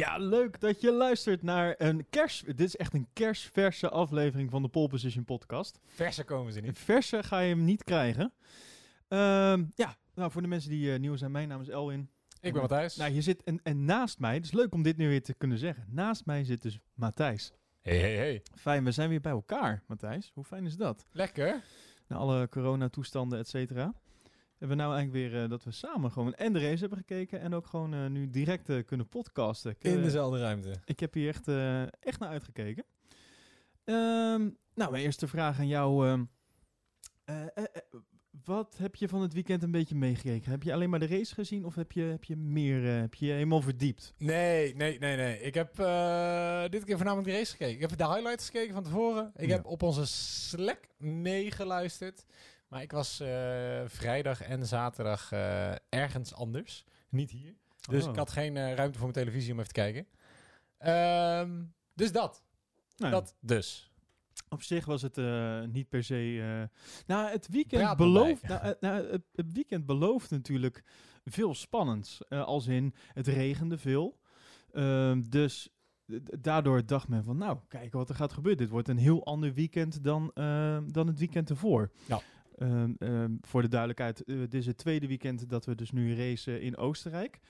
Ja, leuk dat je luistert naar een kers... Dit is echt een kersverse aflevering van de Pole Position podcast. Verse komen ze niet. verse ga je hem niet krijgen. Ehm, ja, nou voor de mensen die eh, nieuw zijn, mijn naam is Elwin. Ik ben Matthijs. Nou, je zit en, en naast mij, het is leuk om dit nu weer te kunnen zeggen. Naast mij zit dus Matthijs. Hey, hey, hey. Fijn, we zijn weer bij elkaar, Matthijs. Hoe fijn is dat? Lekker. Na alle coronatoestanden, et cetera. Hebben we nou eigenlijk weer eh, dat we samen gewoon en de race hebben gekeken en ook gewoon eh, nu direct eh, kunnen podcasten. Ik, In dezelfde ruimte. Ik heb hier echt, echt naar uitgekeken. Ehm, nou, mijn eerste vraag aan jou. ehm, eh, eh, eh, wat heb je van het weekend een beetje meegekregen? Heb je alleen maar de race gezien of heb je, heb je meer, heb je je helemaal verdiept? Nee, nee, nee, nee. Ik heb dit keer voornamelijk de race gekeken. Ik heb de highlights gekeken van tevoren. Ik Ja. heb op onze Slack meegeluisterd. Maar ik was eh, vrijdag en zaterdag eh, ergens anders. Niet hier. Dus Oh. ik had geen eh, ruimte voor mijn televisie om even te kijken. Ehm, dus dat. Nou, Dat dus. Op zich was het niet per se. nou, het weekend belooft. Nou, nou, het, het weekend belooft natuurlijk veel spannends. Als in het regende veel. Ehm, dus daardoor dacht men van, nou, kijk wat er gaat gebeuren. Dit wordt een heel ander weekend dan, dan het weekend ervoor. Ja. Ehm, ehm, voor de duidelijkheid, eh, dit is het tweede weekend dat we dus nu racen in Oostenrijk.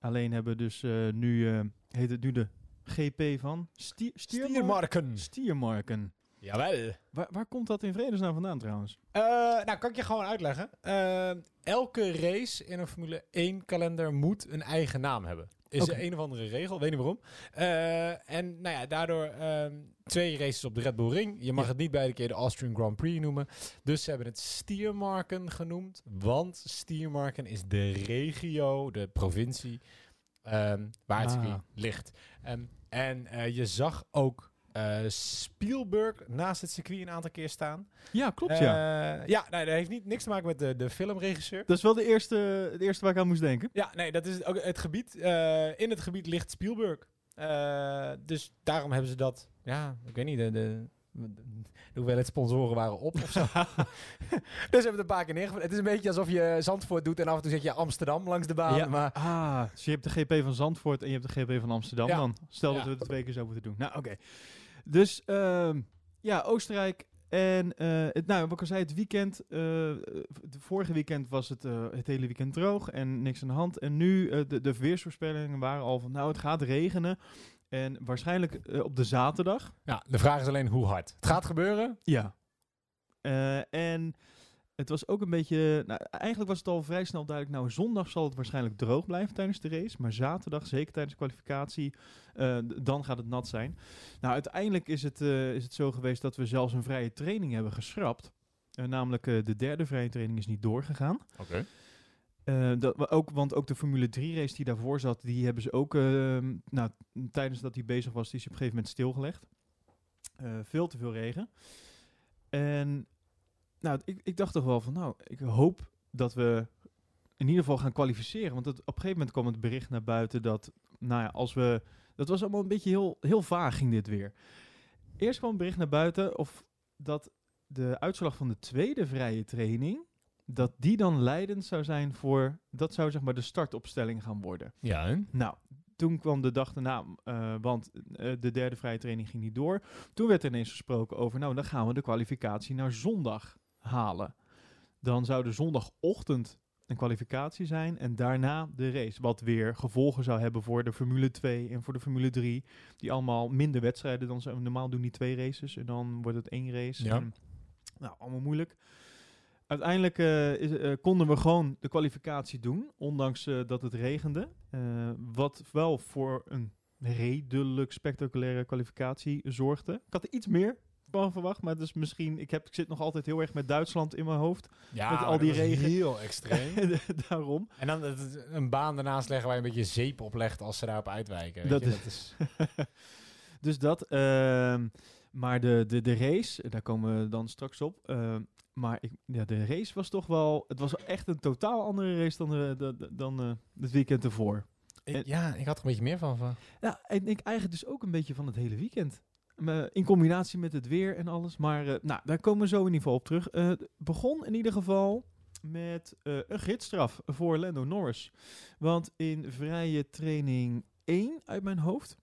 Alleen hebben we dus eh, nu, eh, heet het nu de GP van Stier, Stiermar- Stiermarken. Stiermarken. Jawel. Waar, waar komt dat in vredesnaam vandaan trouwens? Nou, kan ik je gewoon uitleggen. Elke race in een Formule 1 kalender moet een eigen naam hebben. Is Oké. een of andere regel, weet niet waarom. Eh, en nou ja, daardoor ehm, twee races op de Red Bull Ring. Je mag Ja. het niet beide keer de Austrian Grand Prix noemen. Dus ze hebben het Stiermarken genoemd. Want Stiermarken is de regio, de provincie, ehm, waar het Ah. ligt. Ehm, en eh, je zag ook eh, Spielberg naast het circuit een aantal keer staan. Ja, klopt ja. Eh, ja, nee, dat heeft niet, niks te maken met de, de filmregisseur. Dat is wel de eerste, het eerste waar ik aan moest denken. Ja, nee, dat is ook het gebied. eh, in het gebied ligt Spielberg. Dus daarom hebben ze dat. Ja, ik weet niet. De, de, de hoeveelheid sponsoren waren op of zo. dus hebben het een paar keer neergevuld. Het is een beetje alsof je Zandvoort doet en af en toe zet je Amsterdam langs de baan. Ja. Maar Ah, dus je hebt de GP van Zandvoort en je hebt de GP van Amsterdam Ja. dan. Stel dat we het twee keer zo moeten doen. Nou, oké. Dus ehm, ja, Oostenrijk en eh, het, nou, wat ik al zei, het weekend. eh, vorige weekend was het eh, het hele weekend droog en niks aan de hand. En nu, de, de weersvoorspellingen waren al van, nou, het gaat regenen. En waarschijnlijk op de zaterdag. ja, de vraag is alleen hoe hard. Het gaat gebeuren. Ja. En het was ook een beetje. Nou, eigenlijk was het al vrij snel duidelijk. Nou, zondag zal het waarschijnlijk droog blijven tijdens de race. Maar zaterdag, zeker tijdens de kwalificatie, eh, dan gaat het nat zijn. Nou, uiteindelijk is het, eh, is het zo geweest dat we zelfs een vrije training hebben geschrapt. Eh, namelijk de derde vrije training is niet doorgegaan. Oké. Eh, dat, ook, want ook de Formule 3 race die daarvoor zat, die hebben ze ook, nou, tijdens dat hij bezig was, die is op een gegeven moment stilgelegd. Veel te veel regen. En nou, ik, ik dacht toch wel van, nou, ik hoop dat we in ieder geval gaan kwalificeren. Want het, op een gegeven moment kwam het bericht naar buiten dat, nou ja, als we, dat was allemaal een beetje heel, heel vaag ging dit weer. Eerst kwam het bericht naar buiten of dat de uitslag van de tweede vrije training, dat die dan leidend zou zijn voor, dat zou zeg maar de startopstelling gaan worden. Ja, hè? Nou, toen kwam de dag daarna, eh, want eh, de derde vrije training ging niet door. Toen werd er ineens gesproken over, nou, dan gaan we de kwalificatie naar zondag halen. Dan zou de zondagochtend een kwalificatie zijn en daarna de race. Wat weer gevolgen zou hebben voor de Formule 2 en voor de Formule 3. Die allemaal minder wedstrijden dan ze normaal doen, die twee races. En dan wordt het één race. Ja. En, nou, allemaal moeilijk. Uiteindelijk eh, is, eh, konden we gewoon de kwalificatie doen, ondanks eh, dat het regende. Wat wel voor een redelijk spectaculaire kwalificatie zorgde. Ik had er iets meer van verwacht, maar dus misschien, ik, heb, ik zit nog altijd heel erg met Duitsland in mijn hoofd. Ja, Met al die regen. heel extreem. Daarom. en dan een baan ernaast leggen waar je een beetje zeep op legt als ze daarop uitwijken. Weet Dat je? dat is dus dat. ehm, maar de, de, de race, daar komen we dan straks op. ehm, maar ik, ja, de race was toch wel... Het was echt een totaal andere race dan, de, dan eh, het weekend ervoor. Ik- En- ja, ik had er een beetje meer van. van. Ja, en ik eigenlijk dus ook een beetje van het hele weekend. Eh, in combinatie met het weer en alles. Maar eh, nou, daar komen we zo in ieder geval op terug. Het begon in ieder geval met een gidsstraf voor Lando Norris. Want in vrije training 1 uit mijn hoofd.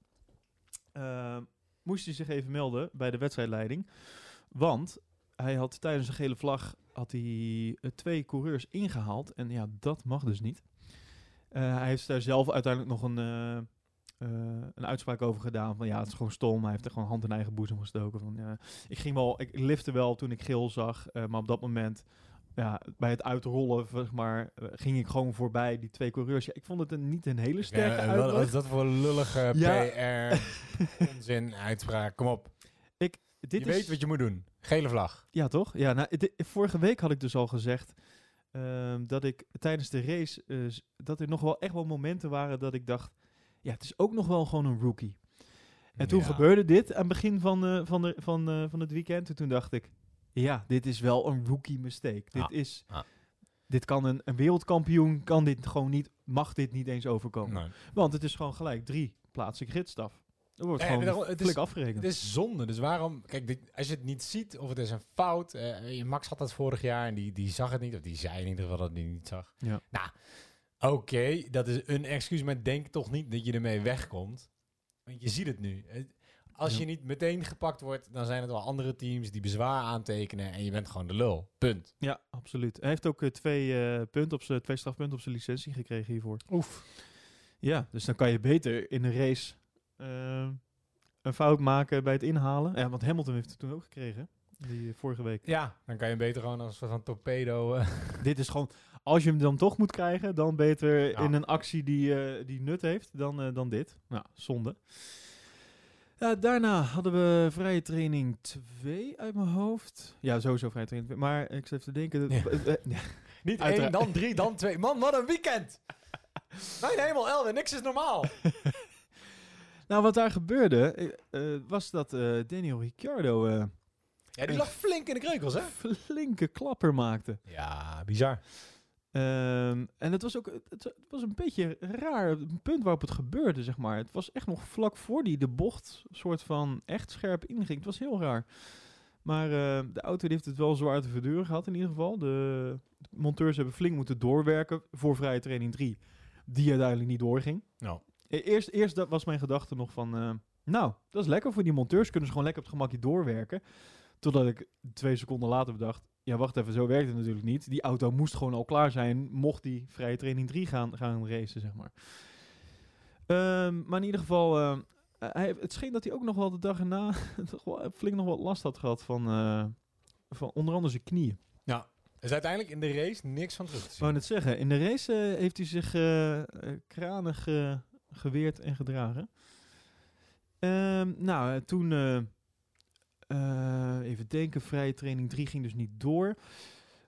eh, moest hij zich even melden bij de wedstrijdleiding. Want hij had tijdens de gele vlag had hij, twee coureurs ingehaald. En ja, dat mag dus niet. Hij heeft daar zelf uiteindelijk nog een, eh, een uitspraak over gedaan. Van ja, het is gewoon stom. Hij heeft er gewoon hand in eigen boezem gestoken. Van, ja, ik ging wel, ik lifte wel toen ik geel zag. eh, maar op dat moment, ja, bij het uitrollen, zeg maar, eh, ging ik gewoon voorbij die twee coureurs. Ja, ik vond het een, niet een hele sterke Ja, wat is dat voor lullige Ja. PR, onzin, uitspraak? Kom op. Dit je is, weet wat je moet doen. Gele vlag. Ja, toch? Ja, nou, vorige week had ik dus al gezegd ehm, dat ik tijdens de race, s- dat er nog wel echt wel momenten waren dat ik dacht, ja, het is ook nog wel gewoon een rookie. En toen Ja. gebeurde dit aan het begin van, van, de, van, eh, van het weekend. En toen dacht ik, ja, dit is wel een rookie mistake. Dit is, dit kan een, een wereldkampioen, kan dit gewoon niet, mag dit niet eens overkomen. Nee. Want het is gewoon gelijk drie plaatsen gridstaf. Er wordt gewoon daarom- het is- afgerekend. Het is zonde. Dus waarom... Kijk, dit- als je het niet ziet of het is een fout... eh, Max had dat vorig jaar en die, die zag het niet. Of die zei in ieder geval dat hij niet zag. Ja. Nou, oké. dat is een excuus. Maar denk toch niet dat je ermee wegkomt. Want je ziet het nu. Als je niet meteen gepakt wordt... dan zijn het wel andere teams die bezwaar aantekenen... en je bent gewoon de lul. Punt. Ja, absoluut. Hij heeft ook eh, twee, eh, punten op zijn, twee strafpunten op zijn licentie gekregen hiervoor. Oef. Ja, dus dan kan je beter in een race eh, een fout maken bij het inhalen. Ja, want Hamilton heeft het toen ook gekregen, die eh, vorige week. Ja, dan kan je beter gewoon als van torpedo... Dit is gewoon, als je hem dan toch moet krijgen, dan beter Ja. in een actie die, eh, die nut heeft dan, eh, dan dit. Nou, zonde. Ja, daarna hadden we vrije training 2 uit mijn hoofd. Ja, sowieso vrije training 2. Maar ik zit te denken. Ja. eh, ja. Niet Uiteraard. één, dan drie, dan twee. Man, wat een weekend! Mijn hemel, Elwin, niks is normaal. Nou, wat daar gebeurde, was dat Daniel Ricciardo Ja, die lag flink in de kreukels, hè? flinke klapper maakte. Ja, bizar. Ehm, en het was ook het, het was een beetje raar, het punt waarop het gebeurde, zeg maar. Het was echt nog vlak voor die de bocht soort van echt scherp inging. Het was heel raar. Maar eh, de auto die heeft het wel zwaar te verduren gehad in ieder geval. De monteurs hebben flink moeten doorwerken voor vrije training 3, die uiteindelijk niet doorging. Nou. E- Eerst, eerst dat was mijn gedachte nog van, eh, nou, dat is lekker voor die monteurs, kunnen ze gewoon lekker op het gemakje doorwerken. Totdat ik twee seconden later bedacht, ja wacht even, zo werkt het natuurlijk niet. Die auto moest gewoon al klaar zijn, mocht die vrije training 3 gaan, gaan racen, zeg maar. Ehm, maar in ieder geval, eh, hij, het scheen dat hij ook nog wel de dag erna flink nog wat last had gehad van, eh, van onder andere zijn knieën. Dus uiteindelijk in de race niks van terug te Ik zien. wou net zeggen, in de race eh, heeft hij zich kranig geweerd en gedragen. Ehm, nou, toen, even denken, vrije training 3 ging dus niet door.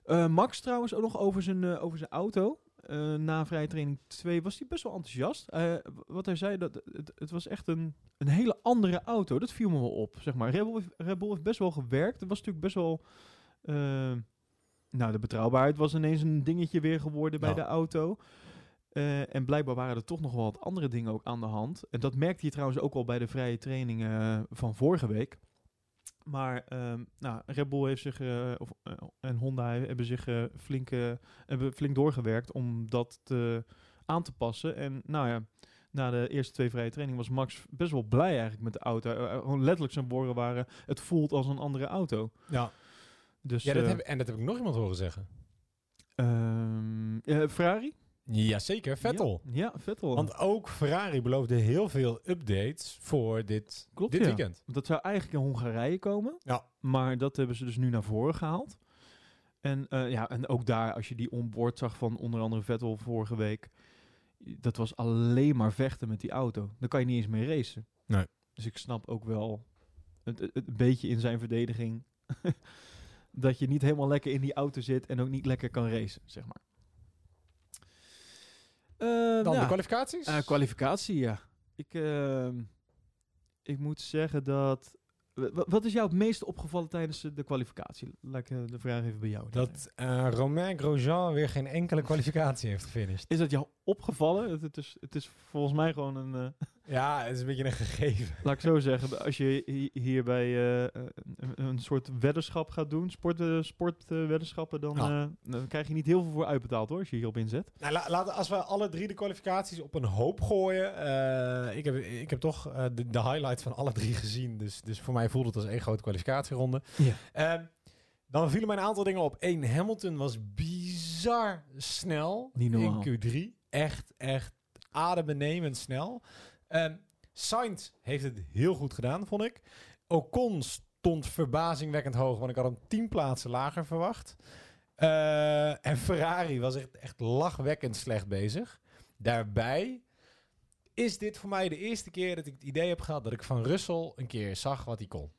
Eh, Max trouwens ook nog over zijn, eh, over zijn auto. Eh, na vrije training 2 was hij best wel enthousiast. Eh, wat hij zei, dat het, het was echt een, een hele andere auto. Dat viel me wel op, zeg maar. Red Bull, heeft- Red Bull heeft best wel gewerkt. Het was natuurlijk best wel... eh, nou, de betrouwbaarheid was ineens een dingetje weer geworden bij Ja. de auto. Eh, en blijkbaar waren er toch nog wel wat andere dingen ook aan de hand. En dat merkte je trouwens ook al bij de vrije trainingen eh, van vorige week. Maar ehm, nou, Red Bull heeft zich, eh, of, eh, en Honda hebben zich eh, flink, hebben flink doorgewerkt om dat te, aan te passen. En nou ja, na de eerste twee vrije trainingen was Max best wel blij eigenlijk met de auto. Gewoon letterlijk zijn woorden waren, het voelt als een andere auto. Ja, Dus, ja dat heb, en dat heb ik nog iemand horen zeggen. eh, Ferrari? Jazeker, Vettel. Ja, ja, Vettel. Want ook Ferrari beloofde heel veel updates voor dit, Klopt, dit ja. weekend. Dat zou eigenlijk in Hongarije komen. Ja. Maar dat hebben ze dus nu naar voren gehaald. En, eh, ja, en ook daar, als je die onboard zag van onder andere Vettel vorige week. Dat was alleen maar vechten met die auto. Dan kan je niet eens mee racen. Nee. Dus ik snap ook wel het, het, het een beetje in zijn verdediging. dat je niet helemaal lekker in die auto zit en ook niet lekker kan racen, zeg maar. Eh, Dan ja. de kwalificaties? Eh, kwalificatie, ja. Ik, ehm, ik moet zeggen dat... wa- wa- Wat is jou het meest opgevallen tijdens de- de kwalificatie? Laat ik eh, de vraag even bij jou. dat eh, Romain Grosjean weer geen enkele kwalificatie heeft gefinished. Is dat jou opgevallen? Het, het, is, het is volgens mij gewoon een, eh, Ja, het is een beetje een gegeven. Laat ik zo zeggen, als je hi- hier bij eh, een, soort weddenschap gaat doen, sport, eh, sportweddenschappen, dan, Ja. dan krijg je niet heel veel voor uitbetaald hoor, als je hierop inzet. Nou, la- als we alle drie de kwalificaties op een hoop gooien. ik, heb, ik heb toch de, de highlights van alle drie gezien. Dus, dus voor mij voelde het als één grote kwalificatieronde. Ja. Ehm, dan vielen mij een aantal dingen op. Eén, Hamilton was bizar snel Niet in Q3. Echt, echt adembenemend snel. Ehm Sainz heeft het heel goed gedaan, vond ik. Ocon stond verbazingwekkend hoog, want ik had hem tien plaatsen lager verwacht. Eh, en Ferrari was echt, echt lachwekkend slecht bezig. Daarbij is dit voor mij de eerste keer dat ik het idee heb gehad dat ik van Russell een keer zag wat hij kon.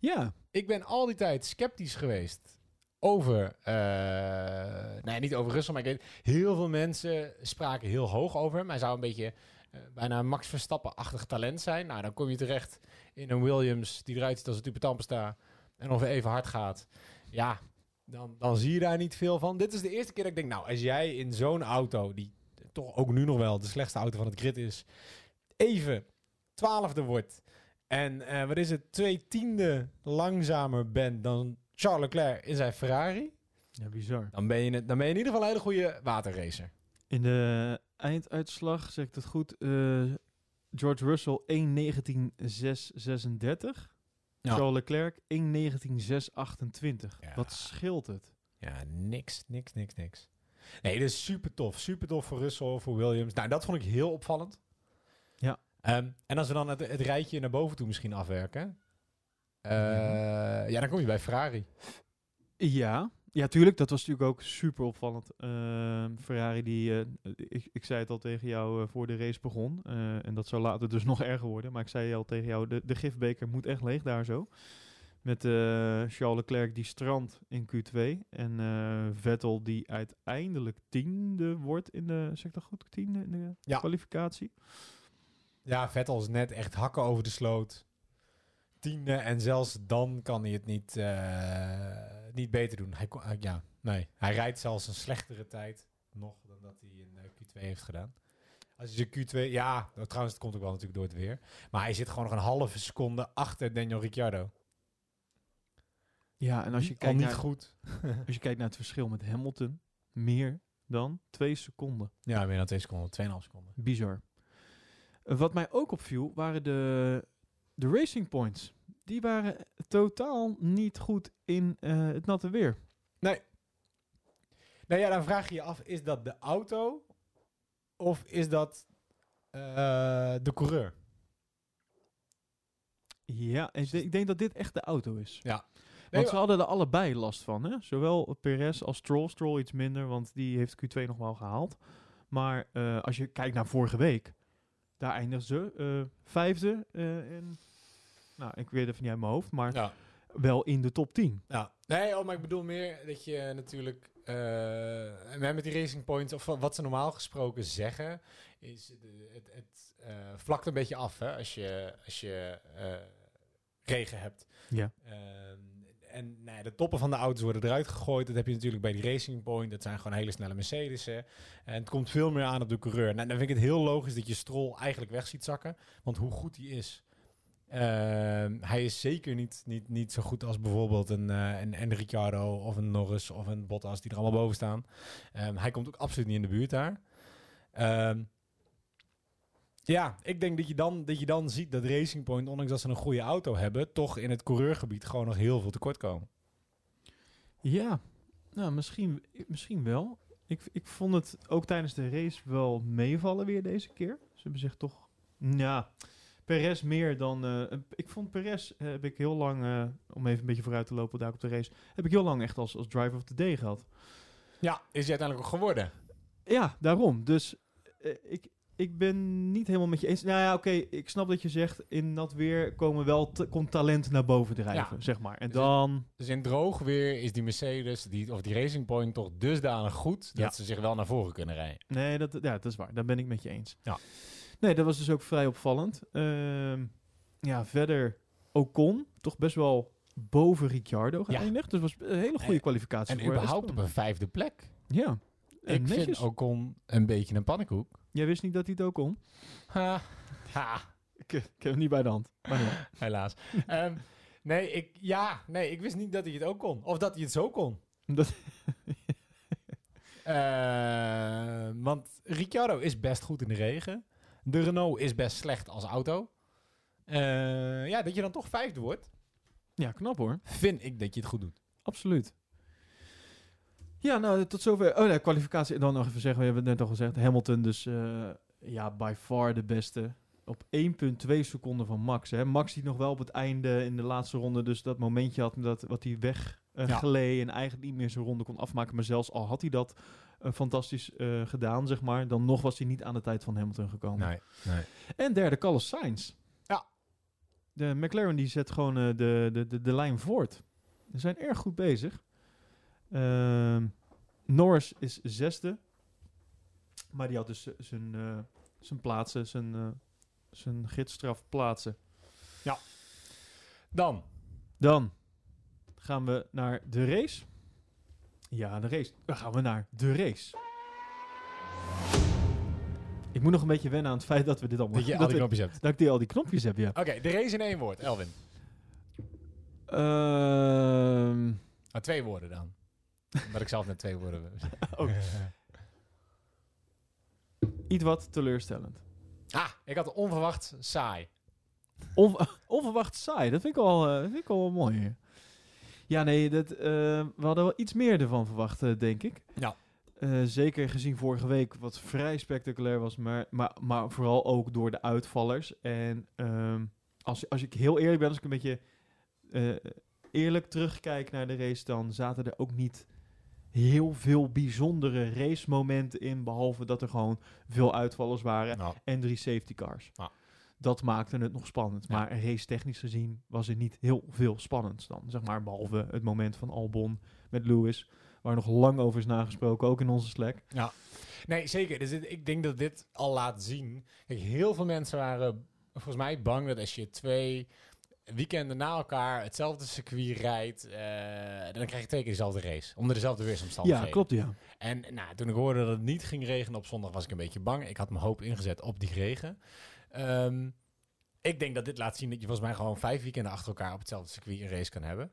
Ja, Ik ben al die tijd sceptisch geweest over, eh nee, niet over Russell, maar ik weet, heel veel mensen spraken heel hoog over hem. Hij zou een beetje eh, bijna Max Verstappen-achtig talent zijn. Nou, dan kom je terecht in een Williams die eruit ziet als een type Tampesta en of even hard gaat. Ja, dan, dan zie je daar niet veel van. Dit is de eerste keer dat ik denk, nou, als jij in zo'n auto, die toch ook nu nog wel de slechtste auto van het grid is, even twaalfde wordt en eh, wat is het, twee tiende langzamer bent dan Charles Leclerc in zijn Ferrari, ja bizar. dan ben je, het- dan ben je in ieder geval een hele goede waterracer. In de einduitslag, zeg ik dat goed, eh, George Russell 1.19.636. Ja. Charles Leclerc 1.19.628. Ja. Wat scheelt het? Ja, niks, niks, niks, niks. Nee, dus super tof. Super tof voor Russell, voor Williams. Nou, dat vond ik heel opvallend. Ja. Ehm, en als we dan het, het rijtje naar boven toe misschien afwerken. Eh, ja, dan kom je bij Ferrari. Ja, ja, tuurlijk. Dat was natuurlijk ook super opvallend. Ehm, Ferrari, die, eh, ik, ik zei het al tegen jou eh, voor de race begon. eh, en dat zou later dus nog erger worden. Maar ik zei al tegen jou, de, de gifbeker moet echt leeg daar zo. Met eh, Charles Leclerc die strandt in Q2. En eh, Vettel die uiteindelijk tiende wordt in de, zeg ik dat goed, tiende in de Ja. kwalificatie. Ja, Vettel is net echt hakken over de sloot. Tiende. En zelfs dan kan hij het niet, eh, niet beter doen. Hij, kon- ja, nee. hij rijdt zelfs een slechtere tijd nog dan dat hij in eh, Q2 heeft gedaan. Als je zijn Q2... Ja, nou, trouwens, het komt ook wel natuurlijk door het weer. Maar hij zit gewoon nog een halve seconde achter Daniel Ricciardo. Ja, en als je, kijkt niet naar, goed. als je kijkt naar het verschil met Hamilton, meer dan twee seconden. Ja, meer dan twee seconden. Tweeënhalf seconden. Bizar. Wat mij ook opviel, waren de, de racing points. Die waren totaal niet goed in eh, het natte weer. Nee. Nou ja, dan vraag je je af, is dat de auto of is dat eh, de coureur? Ja, ik, denk- ik denk dat dit echt de auto is. Ja. Want ze hadden er allebei last van. Hè? Zowel Perez als Stroll. Stroll iets minder, want die heeft Q2 nog wel gehaald. Maar eh, als je kijkt naar vorige week, daar eindigden ze vijfde. in, nou, ik weet even niet uit mijn hoofd, maar ja. wel in de top 10. Ja. Nee, oh, maar ik bedoel meer dat je natuurlijk eh, met die racing points, of wat ze normaal gesproken zeggen, is de, het, het eh, vlakt een beetje af hè, als je, als je eh, regen hebt. Ja. Ehm, en nou ja, de toppen van de auto's worden eruit gegooid. Dat heb je natuurlijk bij die Racing Point. Dat zijn gewoon hele snelle Mercedes'en. En het komt veel meer aan op de coureur. Nou, dan vind ik het heel logisch dat je Stroll eigenlijk weg ziet zakken. Want hoe goed hij is. Ehm, hij is zeker niet, niet, niet zo goed als bijvoorbeeld een, eh een, een Ricciardo of een Norris of een Bottas die er allemaal boven staan. Ehm, hij komt ook absoluut niet in de buurt daar. Ehm, ja, ik denk dat je, dan, dat je dan ziet dat Racing Point, ondanks dat ze een goede auto hebben, toch in het coureurgebied gewoon nog heel veel tekort komen. Ja, nou, misschien, misschien wel. Ik, ik vond het ook tijdens de race wel meevallen weer deze keer. Ze hebben zich toch... Ja, Perez meer dan... eh, ik vond Perez, eh, heb ik heel lang, eh, om even een beetje vooruit te lopen daar op de race, heb ik heel lang echt als, als driver of the day gehad. Ja, is hij uiteindelijk ook geworden. Ja, daarom. Dus ik, ik ben niet helemaal met je eens. Nou ja, oké, ik snap dat je zegt, in dat weer komen wel komt talent naar boven drijven, Ja. zeg maar. En Dus dan... Dus in droog weer is die Mercedes die, of die Racing Point toch dusdanig goed dat Ja. ze zich wel naar voren kunnen rijden. Nee, dat, ja, dat is waar. Daar ben ik met je eens. Ja. Nee, dat was dus ook vrij opvallend. Ehm, ja, verder Ocon, toch best wel boven Ricciardo Ja. geëindigd. Dus was een hele goede En- kwalificatie En voor überhaupt op een vijfde plek. Ja, en Ik netjes. vind Ocon een beetje een pannenkoek. Jij wist niet dat hij het ook kon? Ha. Ha. Ik, ik heb hem niet bij de hand. Maar. Helaas. Ehm, nee, ik, ja, nee, ik wist niet dat hij het ook kon. Of dat hij het zo kon. Dat, Eh, want Ricciardo is best goed in de regen. De Renault is best slecht als auto. Eh, ja, dat je dan toch vijfde wordt, ja, knap hoor. vind ik dat je het goed doet. Absoluut. Ja, nou, tot zover. Oh nee, kwalificatie. En dan nog even zeggen, we hebben het net al gezegd. Hamilton dus, eh, ja, by far de beste. Op 1,2 seconden van Max. Hè. Max die nog wel op het einde in de laatste ronde dus dat momentje had dat, wat hij weg Ja. gleed en eigenlijk niet meer zijn ronde kon afmaken. Maar zelfs al had hij dat eh, fantastisch eh, gedaan, zeg maar, dan nog was hij niet aan de tijd van Hamilton gekomen. Nee, nee. En derde, Carlos Sainz. Ja. De McLaren die zet gewoon eh, de, de, de, de lijn voort. Ze zijn erg goed bezig. Ehm, Norris is zesde. Maar die had dus zijn, eh, zijn plaatsen, zijn, eh, zijn gidsstraf plaatsen. Dan, Dan gaan we naar de race. Ja, de race. Dan gaan we naar de race. Ik moet nog een beetje wennen aan het feit dat we dit allemaal... dat je al dat, die we- knopjes hebt. dat ik die, al die knopjes heb, ja. Oké, de race in één woord, Elvin. Ehm, Ah, twee woorden dan. Omdat ik zelf net twee woorden heb. Oh. iets wat teleurstellend. ah, ik had onverwacht saai. On- onverwacht saai, dat vind ik al, eh, vind ik al wel mooi. Ja, nee, dat, eh, we hadden wel iets meer ervan verwacht, eh, denk ik. Ja. Eh, zeker gezien vorige week, wat vrij spectaculair was, maar, maar, maar vooral ook door de uitvallers. En ehm, als, als ik heel eerlijk ben, als ik een beetje eerlijk terugkijk naar de race, dan zaten er ook niet heel veel bijzondere racemomenten in, behalve dat er gewoon veel uitvallers waren Nou, en drie safety cars. Ja. Dat maakte het nog spannend. Ja. Maar race technisch gezien was er niet heel veel spannends dan. Zeg maar, behalve het moment van Albon met Lewis. Waar nog lang over is nagesproken, ook in onze Slack. Nee, zeker. Dus dit- ik denk dat dit al laat zien. Kijk, heel veel mensen waren volgens mij bang dat als je twee weekenden na elkaar hetzelfde circuit rijdt, eh, dan krijg je twee keer dezelfde race. Onder dezelfde weersomstandigheden. Ja, klopt ja. En nou, toen ik hoorde dat het niet ging regenen op zondag, was ik een beetje bang. Ik had mijn hoop ingezet op die regen. Ehm, ik denk dat dit laat zien dat je volgens mij gewoon vijf weekenden achter elkaar op hetzelfde circuit een race kan hebben.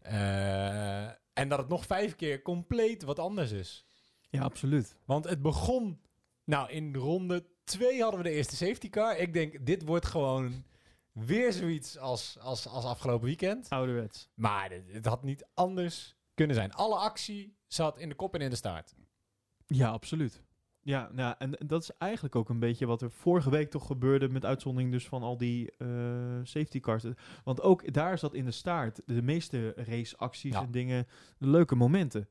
Eh, en dat het nog vijf keer compleet wat anders is. Ja, absoluut. Want het begon... Nou, in ronde twee hadden we de eerste safety car. Ik denk, dit wordt gewoon weer zoiets als, als, als afgelopen weekend. Ouderwets. Maar het, het had niet anders kunnen zijn. Alle actie zat in de kop en in de staart. Ja, absoluut. Ja, nou, en, dat is eigenlijk ook een beetje wat er vorige week toch gebeurde... met uitzondering dus van al die eh, safety cars. Want ook daar zat in de staart de meeste raceacties Ja. en dingen... leuke momenten.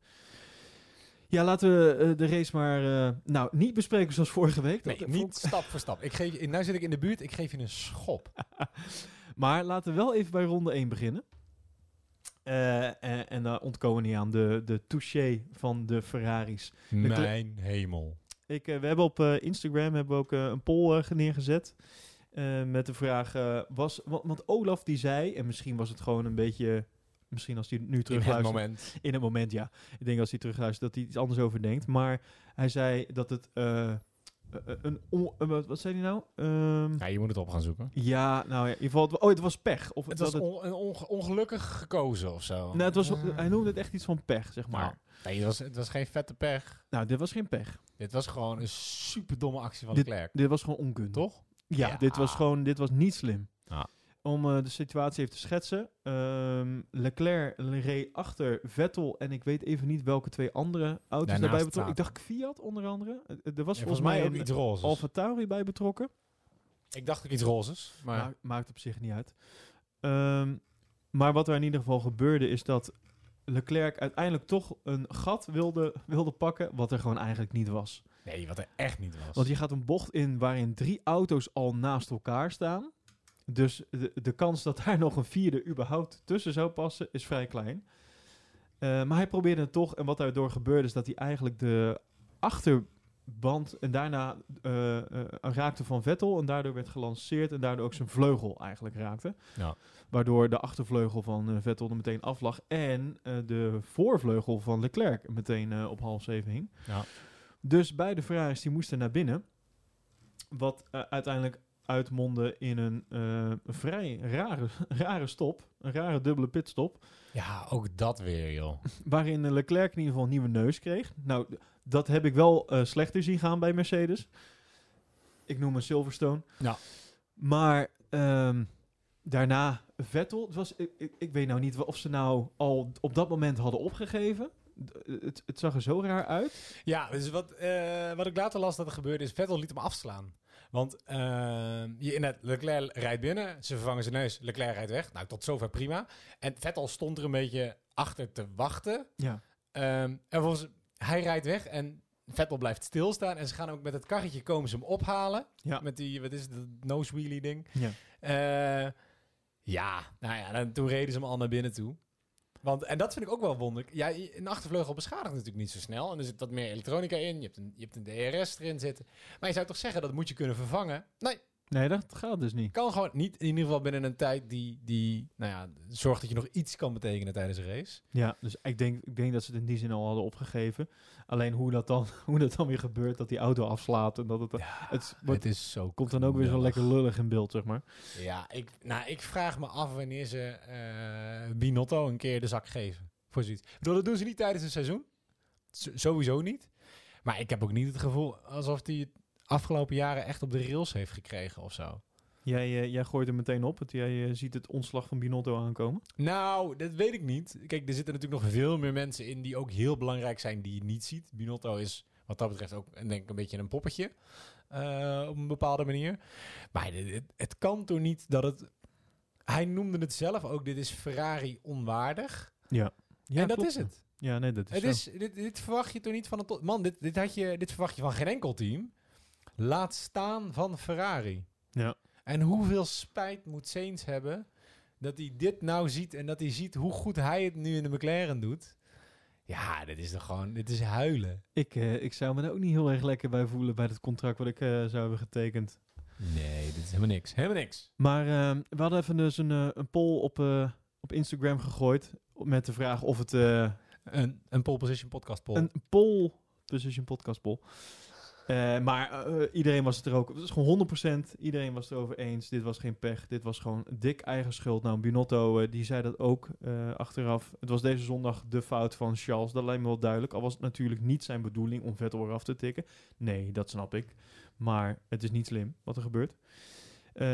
Ja, laten we eh, de race maar... eh, nou, niet bespreken zoals vorige week. Dat Nee, vond niet stap voor stap. Ik geef, je- nou zit ik in de buurt, ik geef je een schop. Maar laten we wel even bij ronde 1 beginnen. En, en daar ontkomen we niet aan de, de touché van de Ferraris. Mijn hemel. Ik, eh, we hebben op eh, Instagram hebben we ook eh, een poll neergezet. met de vraag, was, want, want Olaf die zei, en misschien was het gewoon een beetje, misschien als hij nu In het terugluistert. moment. In het moment, ja. Ik denk als hij terugluistert dat hij iets anders over denkt. Maar hij zei dat het eh, eh, een, eh, wat zei hij nou? Ehm, Ja, je moet het op gaan zoeken. ja, nou ja, in ieder geval, het, oh, het was pech. Of Het dat was on- een onge- ongelukkig gekozen of zo. Nou, het was, hij noemde het echt iets van pech, zeg maar. Nou, nee, het was, het was geen vette pech. Nou, dit was geen pech. Dit was gewoon een super domme actie van Dit- Leclerc. Dit was gewoon onkunde. Toch? Ja, Ja. dit was gewoon, dit was niet slim. Ja. Om eh, de situatie even te schetsen. ehm, Leclerc reed achter Vettel en ik weet even niet welke twee andere auto's Daarnaast daarbij betrokken. Ik dacht Fiat onder andere. Eh, Er was Ja, volgens mij ook iets rozes. Alfa Tauri bij betrokken. Ik dacht ook iets rozes. Maar Ma- maakt op zich niet uit. Ehm, maar wat er in ieder geval gebeurde is dat Leclerc uiteindelijk toch een gat wilde, wilde pakken, wat er gewoon eigenlijk niet was. nee, wat er echt niet was. Want je gaat een bocht in waarin drie auto's al naast elkaar staan. Dus de, de kans dat daar nog een vierde überhaupt tussen zou passen is vrij klein. Eh, maar hij probeerde het toch. En wat daardoor gebeurde is dat hij eigenlijk de achterband en daarna eh, eh, raakte van Vettel. En daardoor werd gelanceerd en daardoor ook zijn vleugel eigenlijk raakte. Ja. Waardoor de achtervleugel van Vettel er meteen af lag. En de voorvleugel van Leclerc meteen op half zeven hing. Ja. Dus beide Ferraris die moesten naar binnen. wat uiteindelijk uitmondde in een eh, vrij rare, rare stop. Een rare dubbele pitstop. Ja, ook dat weer, joh. Waarin Leclerc in ieder geval een nieuwe neus kreeg. Nou, dat heb ik wel eh, slechter zien gaan bij Mercedes. Ik noem hem Silverstone. Ja. Maar ehm, daarna Vettel. Het was, ik, ik, ik weet nou niet of ze nou al op dat moment hadden opgegeven. D- Het, het zag er zo raar uit. Ja, dus wat, eh, wat ik later las dat er gebeurde is, Vettel liet hem afslaan. Want eh, je inderdaad, Leclerc rijdt binnen, ze vervangen zijn neus, Leclerc rijdt weg. Nou, tot zover prima. En Vettel stond er een beetje achter te wachten. Ja. Ehm, en vervolgens, hij rijdt weg en Vettel blijft stilstaan. En ze gaan ook met het karretje komen ze hem ophalen. Ja. Met die, wat is het, nose wheelie ding. Ja. Eh, ja, nou ja, dan, toen reden ze hem al naar binnen toe. Want, en dat vind ik ook wel wonderlijk. Ja, een achtervleugel beschadigt natuurlijk niet zo snel. En er zit wat meer elektronica in. Je hebt een, je hebt een DRS erin zitten. Maar je zou toch zeggen, dat moet je kunnen vervangen? Nee, Nee, dat gaat dus niet. kan gewoon niet. In ieder geval binnen een tijd die, die nou ja, zorgt dat je nog iets kan betekenen tijdens een race. Ja, dus ik denk, ik denk dat ze het in die zin al hadden opgegeven. Alleen hoe dat dan, hoe dat dan weer gebeurt, dat die auto afslaat en dat het... het wordt- Het is zo komt dan ook weer zo lekker lullig in beeld, zeg maar. Ja, ik, nou, ik vraag me af wanneer ze eh, Binotto een keer de zak geven. Voor zoiets. Ik bedoel, dat doen ze niet tijdens een seizoen. S- sowieso niet. Maar ik heb ook niet het gevoel alsof het afgelopen jaren echt op de rails heeft gekregen of zo. Jij, eh, jij gooit er meteen op, want jij eh, ziet het ontslag van Binotto aankomen. Nou, dat weet ik niet. Kijk, er zitten natuurlijk nog veel meer mensen in die ook heel belangrijk zijn die je niet ziet. Binotto is wat dat betreft ook denk ik een beetje een poppetje. eh, op een bepaalde manier. Maar het, het kan toch niet dat het... Hij noemde het zelf ook, dit is Ferrari onwaardig. Ja. ja en dat klopt, is het. Ja, nee, dat is Het zo. is, dit, dit verwacht je toch niet van een... Man, dit, dit, had je, dit verwacht je van geen enkel team. Laat staan van Ferrari. Ja. En hoeveel spijt moet Sainz hebben dat hij dit nou ziet en dat hij ziet hoe goed hij het nu in de McLaren doet. Ja, dit is toch gewoon, dit is huilen. Ik, eh, ik zou me er ook niet heel erg lekker bij voelen bij het contract wat ik eh, zou hebben getekend. Nee, dit is helemaal niks. Helemaal niks. Maar eh, we hadden even dus een, een poll op, op Instagram gegooid met de vraag of het... Een, een pole position podcast poll. Een poll, Position Podcast poll. Eh, maar eh, iedereen was het er ook, het is gewoon 100%, iedereen was het erover eens. Dit was geen pech, dit was gewoon dik eigen schuld. Nou, Binotto, eh, die zei dat ook achteraf. Het was deze zondag de fout van Charles, dat lijkt me wel duidelijk. Al was het natuurlijk niet zijn bedoeling om Vettel eraf te tikken. Nee, dat snap ik. Maar het is niet slim wat er gebeurt.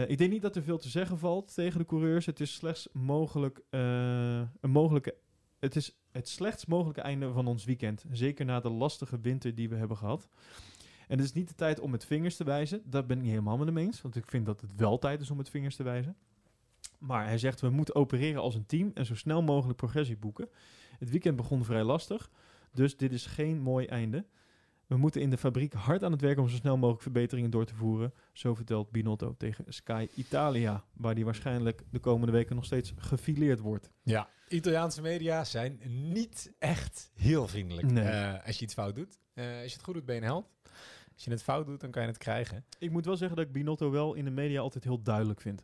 Ik denk niet dat er veel te zeggen valt tegen de coureurs. Het is slechts mogelijk, een mogelijke het is het slechtst mogelijke einde van ons weekend. Zeker na de lastige winter die we hebben gehad. En het is niet de tijd om met vingers te wijzen. Dat ben ik niet helemaal met hem eens. Want ik vind dat het wel tijd is om met vingers te wijzen. Maar hij zegt, we moeten opereren als een team en zo snel mogelijk progressie boeken. Het weekend begon vrij lastig. Dus dit is geen mooi einde. We moeten in de fabriek hard aan het werk om zo snel mogelijk verbeteringen door te voeren. Zo vertelt Binotto tegen Sky Italia. Waar die waarschijnlijk de komende weken nog steeds gefileerd wordt. Ja, Italiaanse media zijn niet echt heel vriendelijk Nee. eh, als je iets fout doet. Eh, als je het goed doet, ben je een held. Als je het fout doet, dan kan je het krijgen. Ik moet wel zeggen dat ik Binotto wel in de media altijd heel duidelijk vind.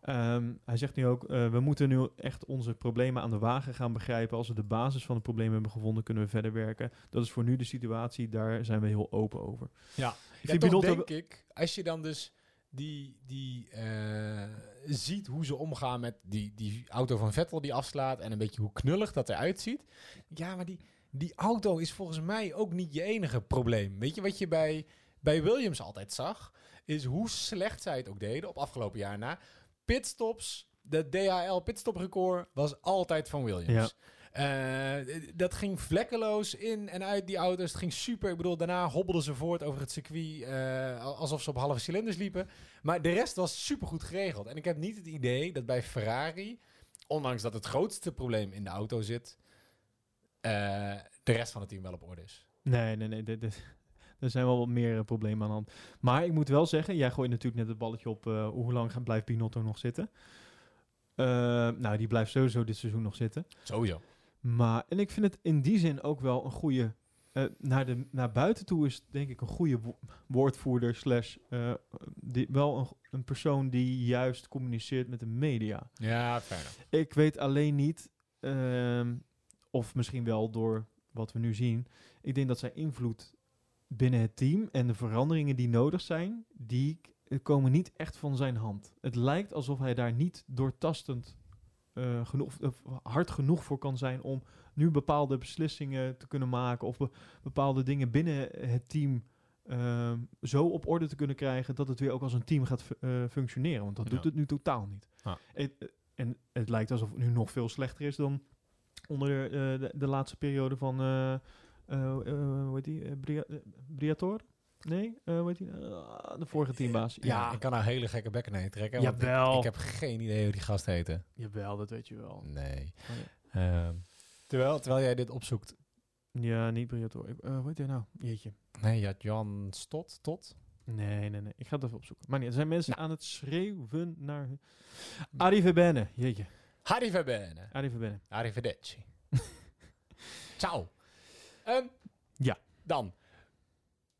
Ehm, hij zegt nu ook, eh, we moeten nu echt onze problemen aan de wagen gaan begrijpen. Als we de basis van het probleem hebben gevonden, kunnen we verder werken. Dat is voor nu de situatie, daar zijn we heel open over. Ja. Ik Ja, Binotto denk ik, als je dan dus die, die eh, ziet hoe ze omgaan met die, die auto van Vettel die afslaat en een beetje hoe knullig dat eruit ziet. Ja, maar die, die auto is volgens mij ook niet je enige probleem. Weet je wat je bij, bij Williams altijd zag? Is hoe slecht zij het ook deden op afgelopen jaar na. Pitstops, de DHL pitstoprecord was altijd van Williams. Eh, dat ging vlekkeloos in en uit die auto's. Het ging super. Ik bedoel, daarna hobbelden ze voort over het circuit eh, alsof ze op halve cilinders liepen. Maar de rest was super goed geregeld. En ik heb niet het idee dat bij Ferrari, ondanks dat het grootste probleem in de auto zit, eh, de rest van het team wel op orde is. Nee, nee, nee. dit- dit- er zijn wel wat meer eh, problemen aan de hand. Maar ik moet wel zeggen, jij gooit natuurlijk net het balletje op eh, hoe lang gaat- blijft Binotto nog zitten. Nou, die blijft sowieso dit seizoen nog zitten. Sowieso. Maar, en ik vind het in die zin ook wel een goede... naar, de, naar buiten toe is denk ik een goede wo- woordvoerder slash... die, wel een, een persoon die juist communiceert met de media. Ja, enough. Ik weet alleen niet, ehm, of misschien wel door wat we nu zien... Ik denk dat zijn invloed binnen het team en de veranderingen die nodig zijn, die komen niet echt van zijn hand. Het lijkt alsof hij daar niet doortastend eh, genoeg, of hard genoeg voor kan zijn om nu bepaalde beslissingen te kunnen maken of be- bepaalde dingen binnen het team ehm, zo op orde te kunnen krijgen dat het weer ook als een team gaat eh, functioneren. Want dat doet het nu totaal niet. Eh, en het lijkt alsof het nu nog veel slechter is dan onder de, eh, de, de laatste periode van, eh, eh, hoe heet die, Bria- Briator? Nee, hoe heet die? Ah, de vorige teambaas. Ja, ik kan nou hele gekke bekken heen trekken. ik, Jawel. ik heb geen idee hoe die gast heette. Jawel, dat weet je wel. Nee. Oh, ja. Ehm, terwijl, terwijl jij dit opzoekt. Ja, niet Briator. Hoe heet hij nou? Jeetje. Nee, had Jan Stot, Tot. Nee, nee, nee. Ik ga het even opzoeken. Maar niet, er zijn mensen Nou. aan het schreeuwen naar... Arie Verbenne. Jeetje. Harry Verbene. Arie Verbenne. Arrivederci. Ciao. Ehm, Ja. Dan.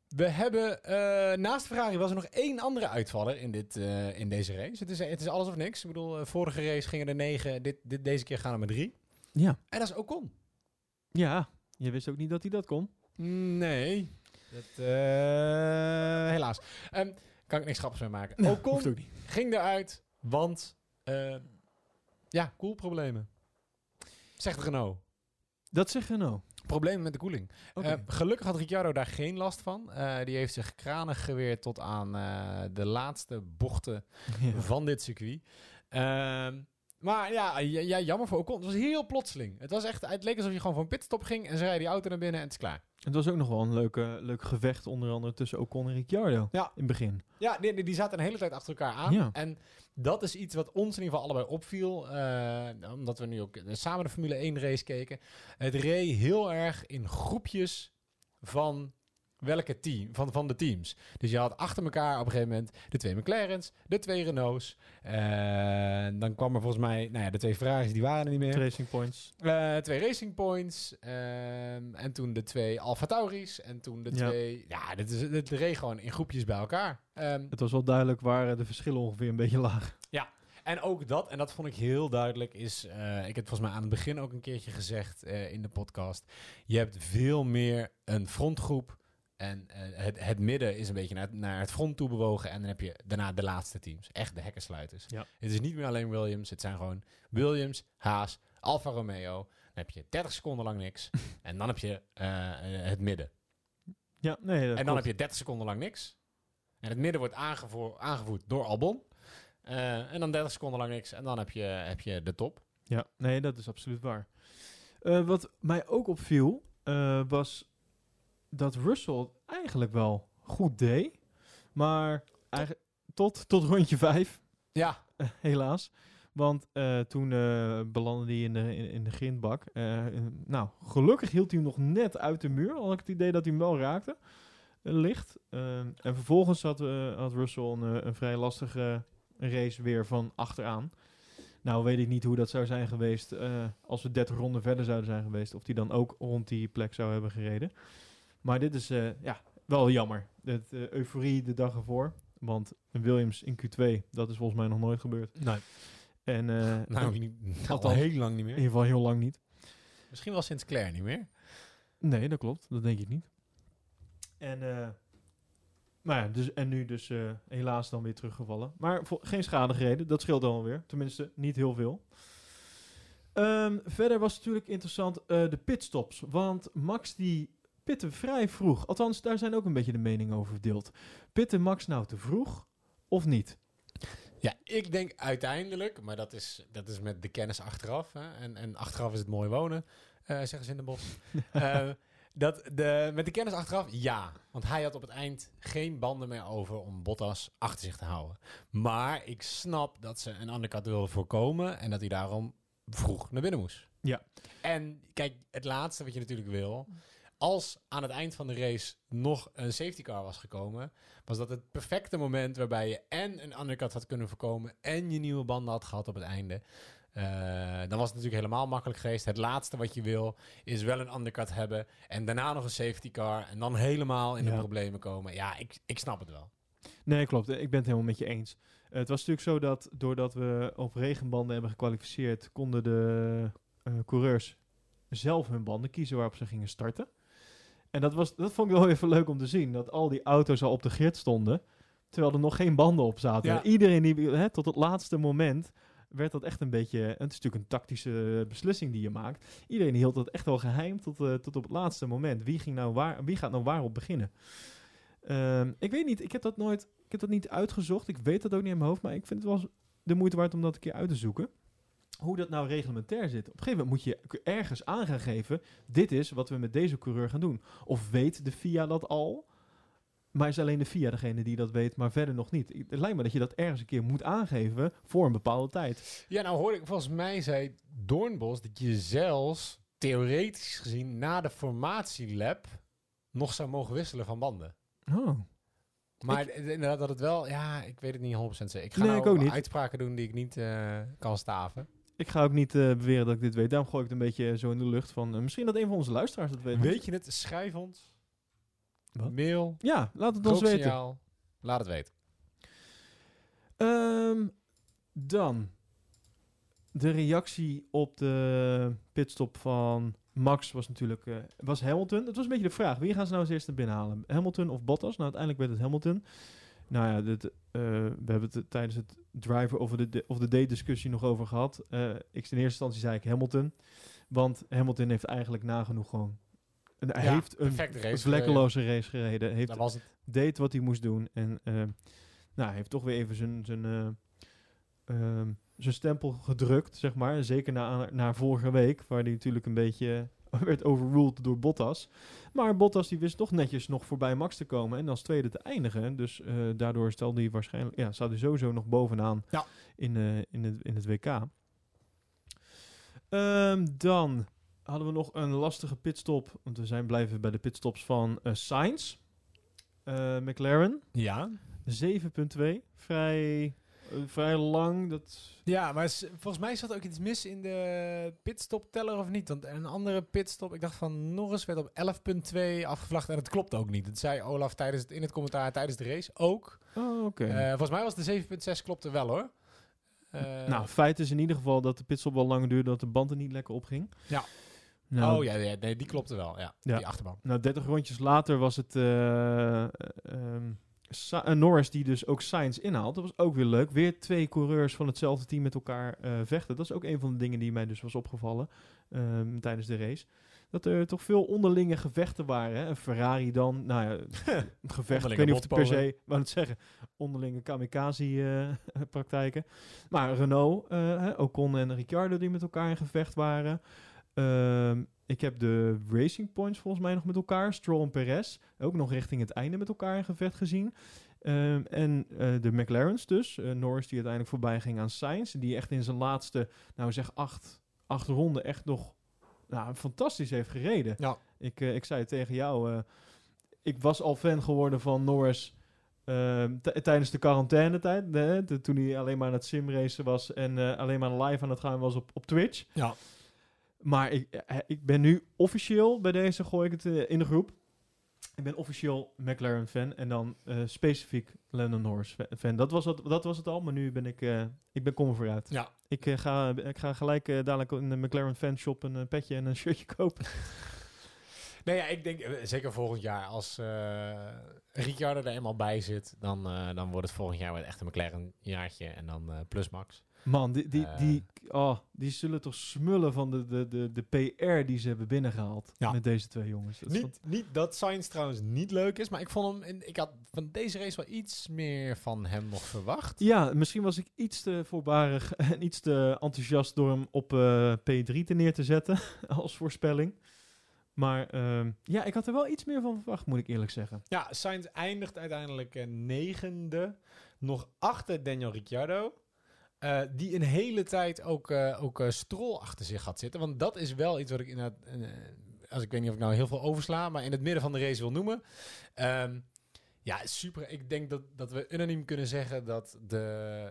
We hebben, eh, naast Ferrari was er nog één andere uitvaller in, dit, eh, in deze race. Het is, het is alles of niks. Ik bedoel, eh, vorige race gingen er negen, dit, dit, deze keer gaan er maar drie. Ja. En dat is Ocon. Ja. Je wist ook niet dat hij dat kon. Nee. Dat, helaas. Ehm, kan ik niks grappigs mee maken. Nou, Ocon ook niet. ging eruit, want ja, koelproblemen. Zegt Renault. Dat zegt Renault. Problemen met de koeling. Eh, gelukkig had Ricciardo daar geen last van. Eh, die heeft zich kranig geweerd tot aan eh, de laatste bochten Ja. van dit circuit. Maar ja, ja, ja, jammer voor Ocon. Het was heel plotseling. Het, was echt, het leek alsof je gewoon voor een pitstop ging en ze rijden die auto naar binnen en het is klaar. Het was ook nog wel een leuke, leuk gevecht, onder andere tussen Ocon en Ricciardo. Ja. In het begin. Ja, die, die- die zaten een hele tijd achter elkaar aan. Ja. En dat is iets wat ons in ieder geval allebei opviel. eh, omdat we nu ook samen de Formule 1 race keken. Het reed heel erg in groepjes van welke team, van, van de teams. Dus je had achter elkaar op een gegeven moment de twee McLaren's, de twee Renaults. eh, dan kwam er volgens mij, nou ja, de twee Ferraris, die waren er niet meer. Racing Points. Eh, twee Racing Points. ehm, en toen de twee Alfa Tauris. En toen de Ja. twee... Ja, dit, is, dit reed gewoon in groepjes bij elkaar. Ehm, Het was wel duidelijk waar eh, de verschillen ongeveer een beetje lagen. en ook dat, en dat vond ik heel duidelijk, is... ik heb het volgens mij aan het begin ook een keertje gezegd in de podcast. Je hebt veel meer een frontgroep. En eh, het, het midden is een beetje naar, naar het front toe bewogen. En dan heb je daarna de laatste teams. Echt de hekkensluiters. Ja. Het is niet meer alleen Williams. Het zijn gewoon Williams, Haas, Alfa Romeo. Dan heb je 30 seconden lang niks. en dan heb je eh, eh, het midden. Ja, nee, dat en dan klopt. heb je 30 seconden lang niks. En het midden wordt aangevoer, aangevoerd door Albon. En dan 30 seconden lang niks. En dan heb je, heb je de top. Ja, nee, dat is absoluut waar. Wat mij ook opviel, was dat Russell eigenlijk wel goed deed. Maar eigenlijk tot, tot rondje vijf, Ja, helaas. Want eh, toen eh, belandde hij in de, in, in de grindbak. Eh, nou, gelukkig hield hij hem nog net uit de muur. Al had ik het idee dat hij hem wel raakte. licht. Eh, en vervolgens had, had Russell een, een vrij lastige race weer van achteraan. Nou weet ik niet hoe dat zou zijn geweest als we 30 ronden verder zouden zijn geweest. Of die dan ook rond die plek zou hebben gereden. Maar dit is eh, ja, wel jammer. Het eh, euforie de dag ervoor. Want een Williams in Q2, dat is volgens mij nog nooit gebeurd. nee. En eh, Nou, niet, al heel lang niet in meer. ieder geval heel lang niet. Misschien wel sinds Claire niet meer. Nee, dat klopt. Dat denk ik niet. En, maar ja, dus, en nu dus helaas dan weer teruggevallen. Maar vo- geen schade gereden. Dat scheelt dan wel weer. Tenminste, niet heel veel. Ehm, verder was natuurlijk interessant de pitstops. Want Max die pitten vrij vroeg. Althans, daar zijn ook een beetje de meningen over verdeeld. Pitten Max nou te vroeg of niet? Ja, ik denk uiteindelijk, maar dat is, dat is met de kennis achteraf. Hè, en, en achteraf is het mooi wonen, eh, zeggen ze in de bos. Eh, dat de, met de kennis achteraf, ja. Want hij had op het eind geen banden meer over om Bottas achter zich te houden. Maar ik snap dat ze een undercut wilden voorkomen en dat hij daarom vroeg naar binnen moest. Ja. En kijk, het laatste wat je natuurlijk wil, als aan het eind van de race nog een safety car was gekomen, was dat het perfecte moment waarbij je en een undercut had kunnen voorkomen en je nieuwe banden had gehad op het einde. Eh, dan was het natuurlijk helemaal makkelijk geweest. Het laatste wat je wil is wel een undercut hebben en daarna nog een safety car en dan helemaal in de Ja. problemen komen. Ja, ik, ik snap het wel. Nee, klopt. Ik ben het helemaal met je eens. Het was natuurlijk zo dat doordat we op regenbanden hebben gekwalificeerd, konden de eh, coureurs zelf hun banden kiezen waarop ze gingen starten. En dat, was, dat vond ik wel even leuk om te zien. Dat al die auto's al op de grid stonden. Terwijl er nog geen banden op zaten. Ja. Iedereen die hè, tot het laatste moment werd dat echt een beetje. Het is natuurlijk een tactische beslissing die je maakt. Iedereen hield dat echt wel geheim tot, eh, tot op het laatste moment. Wie, ging nou waar, wie gaat nou waarop beginnen? Ehm, ik weet niet, ik heb dat nooit. Ik heb dat niet uitgezocht. Ik weet dat ook niet in mijn hoofd. Maar ik vind het wel de moeite waard om dat een keer uit te zoeken. Hoe dat nou reglementair zit. Op een gegeven moment moet je ergens aan gaan geven. Dit is wat we met deze coureur gaan doen. Of weet de FIA dat al? Maar is alleen de FIA degene die dat weet, maar verder nog niet. Het lijkt me dat je dat ergens een keer moet aangeven voor een bepaalde tijd. Ja, nou hoorde ik volgens mij zei Doornbos dat je zelfs theoretisch gezien na de formatielab nog zou mogen wisselen van banden. Oh. Maar inderdaad dat het wel, ja, ik weet het niet 100% zeker. Ik ga Nee, nou ik ook niet. uitspraken doen die ik niet eh, kan staven. Ik ga ook niet eh, beweren dat ik dit weet. Daarom gooi ik het een beetje zo in de lucht van... eh, misschien dat een van onze luisteraars dat weet. Weet je het? Schrijf ons. Wat? Mail. Ja, laat het ons weten. Laat het weten. Ehm, dan de reactie op de pitstop van Max was natuurlijk eh, was Hamilton. Het was een beetje de vraag: wie gaan ze nou als eerste binnen halen? Hamilton of Bottas? Nou, uiteindelijk werd het Hamilton. Nou ja, dit, eh, we hebben het tijdens het driver of de, of de day discussie nog over gehad. Eh, ik, in eerste instantie zei ik Hamilton. Want Hamilton heeft eigenlijk nagenoeg gewoon... Een, Ja, heeft een race vlekkeloze race gereden. Heeft Dat was het. deed wat hij moest doen. En eh, nou, hij heeft toch weer even zijn, zijn, eh, ehm, zijn stempel gedrukt, zeg maar. Zeker na, na vorige week, waar hij natuurlijk een beetje werd overruled door Bottas. Maar Bottas die wist toch netjes nog voorbij Max te komen en als tweede te eindigen. Dus eh, daardoor stelde hij waarschijnlijk, ja, staat hij sowieso nog bovenaan Ja. in, eh, in, het, in het WK. Ehm, dan hadden we nog een lastige pitstop, want we zijn blijven bij de pitstops van eh Sainz. McLaren, Ja. 7.2. Vrij, vrij lang. Dat... Ja, maar volgens mij zat ook iets mis in de pitstop teller of niet? Want een andere pitstop, ik dacht van Norris werd op 11.2 afgevlacht en het klopt ook niet. Dat zei Olaf tijdens het, in het commentaar tijdens de race ook. Oh, oké. Eh, volgens mij was de 7.6 klopte wel hoor. Eh, nou, feit is in ieder geval dat de pitstop wel langer duurde, dat de band er niet lekker opging. Ja. Nou, oh ja, ja, nee, die klopte wel. Ja, Ja. die achterban. Nou, 30 rondjes later was het eh, eh, ehm, Sa- eh, Norris die dus ook Sainz inhaalt. Dat was ook weer leuk. Weer twee coureurs van hetzelfde team met elkaar eh, vechten. Dat is ook een van de dingen die mij dus was opgevallen ehm, tijdens de race. Dat er toch veel onderlinge gevechten waren. Hè? Een Ferrari dan, nou ja, een gevecht. ik weet niet of het per se, wou het zeggen, onderlinge kamikaze-praktijken. maar Renault, eh, hè, Ocon en Ricciardo die met elkaar in gevecht waren. Ehm, ik heb de Racing Points volgens mij nog met elkaar. Stroll en Perez ook nog richting het einde met elkaar in gevecht gezien. Ehm, en eh, de McLaren's dus. eh, Norris die uiteindelijk voorbij ging aan Sainz. Die echt in zijn laatste, nou zeg acht, acht ronden echt nog nou, fantastisch heeft gereden. Ja. Ik, eh, ik zei het tegen jou. ik was al fan geworden van Norris ehm, tijdens de quarantainetijd. toen hij alleen maar aan het simracen was en alleen maar live aan het gaan was op, op Twitch. Ja. Maar ik, eh, ik ben nu officieel, bij deze gooi ik het eh, in de groep. Ik ben officieel McLaren fan en dan eh, specifiek Lennon Norris fa- fan. Dat was, het, dat was het al, maar nu ben ik, eh, ik ben kommer vooruit. Ja. Ik, eh, ga, ik ga gelijk eh, dadelijk in de McLaren fanshop een eh, petje en een shirtje kopen. Nee, ja, ik denk eh, zeker volgend jaar als eh Ricciardo er eenmaal bij zit, dan, eh, dan wordt het volgend jaar weer echt een McLaren jaartje en dan eh, plus max. Man, die, die, Eh. die, oh, die zullen toch smullen van de, de, de, de PR die ze hebben binnengehaald Ja. met deze twee jongens. Dat Niet, niet dat Sainz trouwens niet leuk is, maar ik vond hem, ik had van deze race wel iets meer van hem nog verwacht. Ja, misschien was ik iets te voorbarig en iets te enthousiast door hem op eh, P3 te neer te zetten als voorspelling. Maar ehm, ja, ik had er wel iets meer van verwacht, moet ik eerlijk zeggen. Ja, Sainz eindigt uiteindelijk eh, negende, nog achter Daniel Ricciardo. Eh, die een hele tijd ook, eh ook eh, Stroll achter zich had zitten. Want dat is wel iets wat ik inderdaad, als ik weet niet of ik nou heel veel oversla, maar in het midden van de race wil noemen. Ehm, ja, super. Ik denk dat, dat we unaniem kunnen zeggen dat de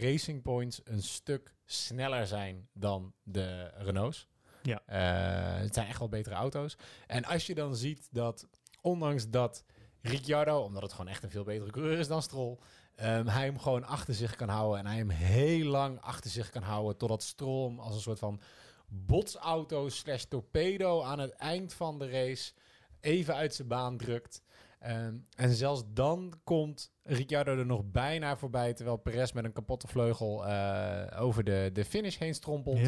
Racing Points een stuk sneller zijn dan de Renaults. Ja. Het zijn echt wel betere auto's. En als je dan ziet dat, ondanks dat Ricciardo, omdat het gewoon echt een veel betere coureur is dan Stroll, ehm, hij hem gewoon achter zich kan houden en hij hem heel lang achter zich kan houden totdat Stroll hem als een soort van botsauto slash torpedo aan het eind van de race even uit zijn baan drukt. Ehm, en zelfs dan komt Ricciardo er nog bijna voorbij, terwijl Perez met een kapotte vleugel eh, over de, de finish heen strompelt.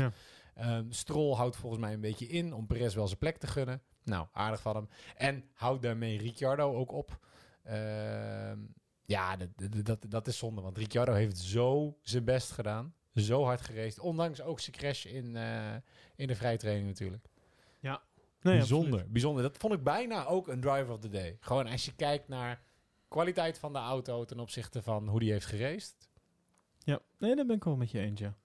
Ehm, Stroll houdt volgens mij een beetje in om Perez wel zijn plek te gunnen. Nou, aardig van hem. En houdt daarmee Ricciardo ook op. Ehm, ja, dat, dat, dat, is zonde, want Ricciardo heeft zo zijn best gedaan. Zo hard gereisd. Ondanks ook zijn crash in, eh, in de vrije training natuurlijk. Nee, bijzonder, absoluut. bijzonder. Dat vond ik bijna ook een driver of the day. Gewoon als je kijkt naar kwaliteit van de auto ten opzichte van hoe die heeft geraced. Ja, nee, daar ben ik wel met je eens, ja.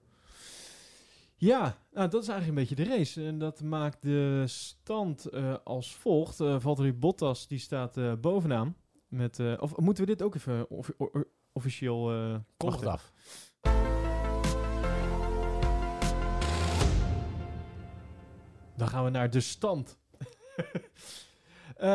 Ja, nou, dat is eigenlijk een beetje de race. En dat maakt de stand eh, als volgt. Eh Valtteri Bottas, die staat bovenaan. Met, eh, of moeten we dit ook even offi- o- o- officieel... eh Kondig het af. Dan gaan we naar de stand. Eh,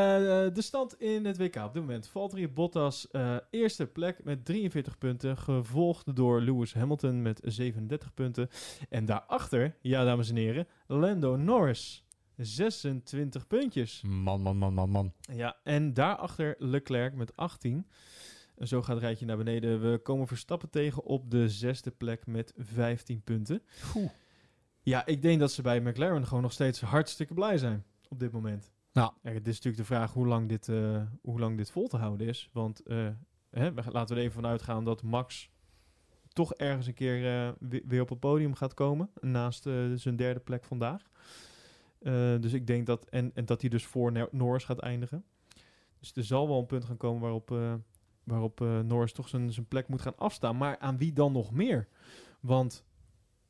de stand in het WK op dit moment. Valtteri Bottas eh, eerste plek met 43 punten. Gevolgd door Lewis Hamilton met 37 punten. En daarachter, ja dames en heren, Lando Norris. 26 puntjes. Man, man, man, man, man. Ja, en daarachter Leclerc met 18. En zo gaat het rijtje naar beneden. We komen Verstappen tegen op de zesde plek met 15 punten. Ja, ik denk dat ze bij McLaren gewoon nog steeds hartstikke blij zijn op dit moment. Ja, het is natuurlijk de vraag hoe lang dit, eh, hoe lang dit vol te houden is. Want eh, hè, laten we er even van uitgaan dat Max toch ergens een keer eh, we- weer op het podium gaat komen. Naast zijn derde plek vandaag. Eh, dus ik denk dat, en, en dat hij dus voor Nor- Norris gaat eindigen. Dus er zal wel een punt gaan komen waarop, eh, waarop eh, Norris toch zijn, zijn plek moet gaan afstaan. Maar aan wie dan nog meer? Want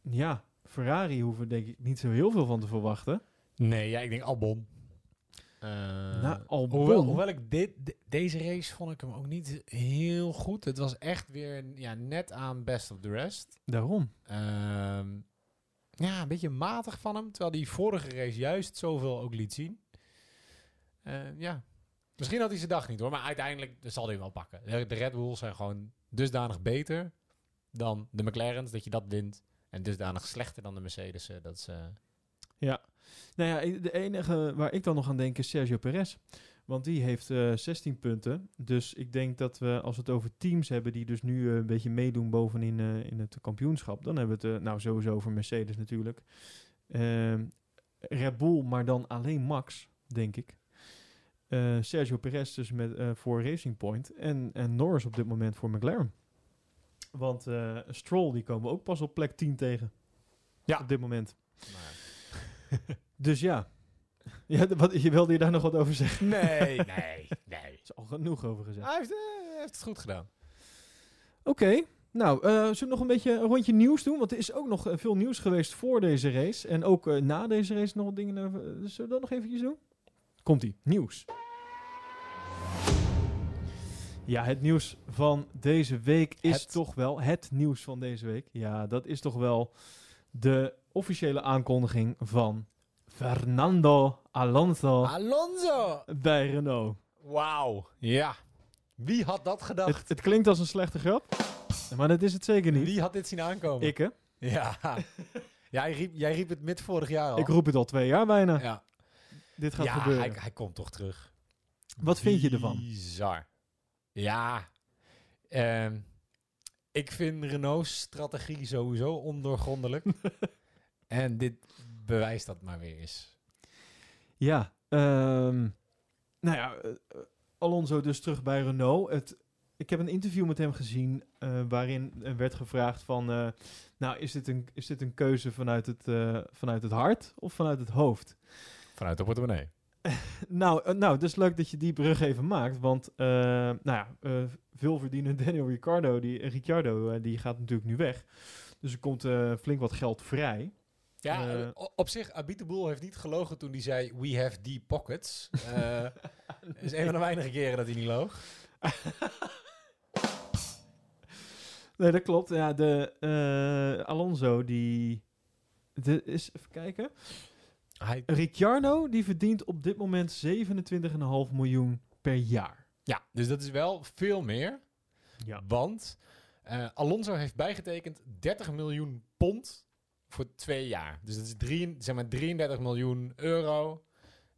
ja, Ferrari hoeven denk ik niet zo heel veel van te verwachten. Nee, ja, ik denk Albon. Nou, Albon. Hoewel, hoewel ik dit, de- deze race vond ik hem ook niet heel goed. Het was echt weer ja, net aan best of the rest. Daarom. Ehm, ja, een beetje matig van hem. Terwijl die vorige race juist zoveel ook liet zien. Eh, ja. Misschien had hij zijn dag niet hoor. Maar uiteindelijk zal hij wel pakken. De, Red Bulls zijn gewoon dusdanig beter dan de McLaren's. Dat je dat wint. En dusdanig slechter dan de Mercedes. Dat is, eh, Ja. Nou ja, de enige waar ik dan nog aan denk is Sergio Perez. Want die heeft eh 16 punten. Dus ik denk dat we, als we het over teams hebben die dus nu eh, een beetje meedoen bovenin eh, in het kampioenschap, dan hebben we het eh, nou sowieso over Mercedes natuurlijk. Ehm, Red Bull, maar dan alleen Max, denk ik. Eh, Sergio Perez dus met, eh, voor Racing Point. En, en Norris op dit moment voor McLaren. Want eh, Stroll, die komen we ook pas op plek 10 tegen. Ja. Op dit moment. maar- Dus ja. ja wat, je wilde je daar nog wat over zeggen? Nee, nee, nee. Er is al genoeg over gezegd. Hij heeft, eh, heeft het goed gedaan. Oké. Nou, eh, zullen we nog een beetje een rondje nieuws doen? Want er is ook nog eh, veel nieuws geweest voor deze race. En ook eh, na deze race nog wat dingen. eh, zullen we dat nog eventjes doen? Komt-ie. Nieuws. Ja, het nieuws van deze week is Het. toch wel... Het nieuws van deze week. Ja, dat is toch wel de officiële aankondiging van Fernando Alonso Alonso! bij Renault. Wauw. Ja. Wie had dat gedacht? Het, het klinkt als een slechte grap, maar dat is het zeker niet. Wie had dit zien aankomen? Ik, hè? Ja. jij, riep, jij riep het mid vorig jaar al. Ik roep het al twee jaar bijna. Ja, Dit gaat ja gebeuren. hij, hij komt toch terug. Wat vind je ervan? Bizar. Ja. Ehm, ik vind Renault's strategie sowieso ondoorgrondelijk. en dit bewijst dat maar weer eens. Ja, ehm, nou ja, eh, eh, Alonso dus terug bij Renault. Het, ik heb een interview met hem gezien eh, waarin er werd gevraagd van... nou, is dit, een, is dit een keuze vanuit het, vanuit het hart of vanuit het hoofd? Vanuit de portemonnee. Nou, nou, dus leuk dat je die brug even maakt. Want, nou ja, veel verdienen Daniel Ricciardo, die, Ricciardo, die gaat natuurlijk nu weg. Dus er komt flink wat geld vrij. Ja, Eh, op zich, Abiteboul heeft niet gelogen toen hij zei... We have deep pockets. Eh Het is een van de weinige keren dat hij niet loog. Nee, dat klopt. Ja, de eh, Alonso, die... De, is, even kijken. Hij, Ricciardo, die verdient op dit moment 27,5 miljoen per jaar. ja, dus dat is wel veel meer. Ja. Want Alonso heeft bijgetekend 30 miljoen pond voor twee jaar. Dus dat is drie, zeg maar 33 miljoen euro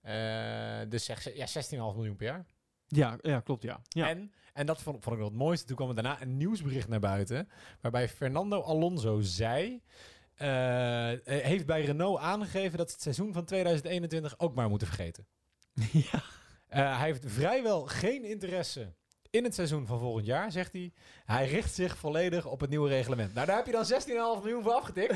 Eh, dus zeg ze- ja, 16,5 miljoen per jaar. Ja, ja klopt, ja. ja. En, en dat vond, vond ik wel het mooiste. Toen kwam er daarna een nieuwsbericht naar buiten. Waarbij Fernando Alonso zei. eh, eh, heeft bij Renault aangegeven dat ze het seizoen van 2021 ook maar moeten vergeten. ja. Hij heeft vrijwel geen interesse in het seizoen van volgend jaar, zegt hij. Hij richt zich volledig op het nieuwe reglement. Nou, daar heb je dan 16,5 miljoen voor afgetikt.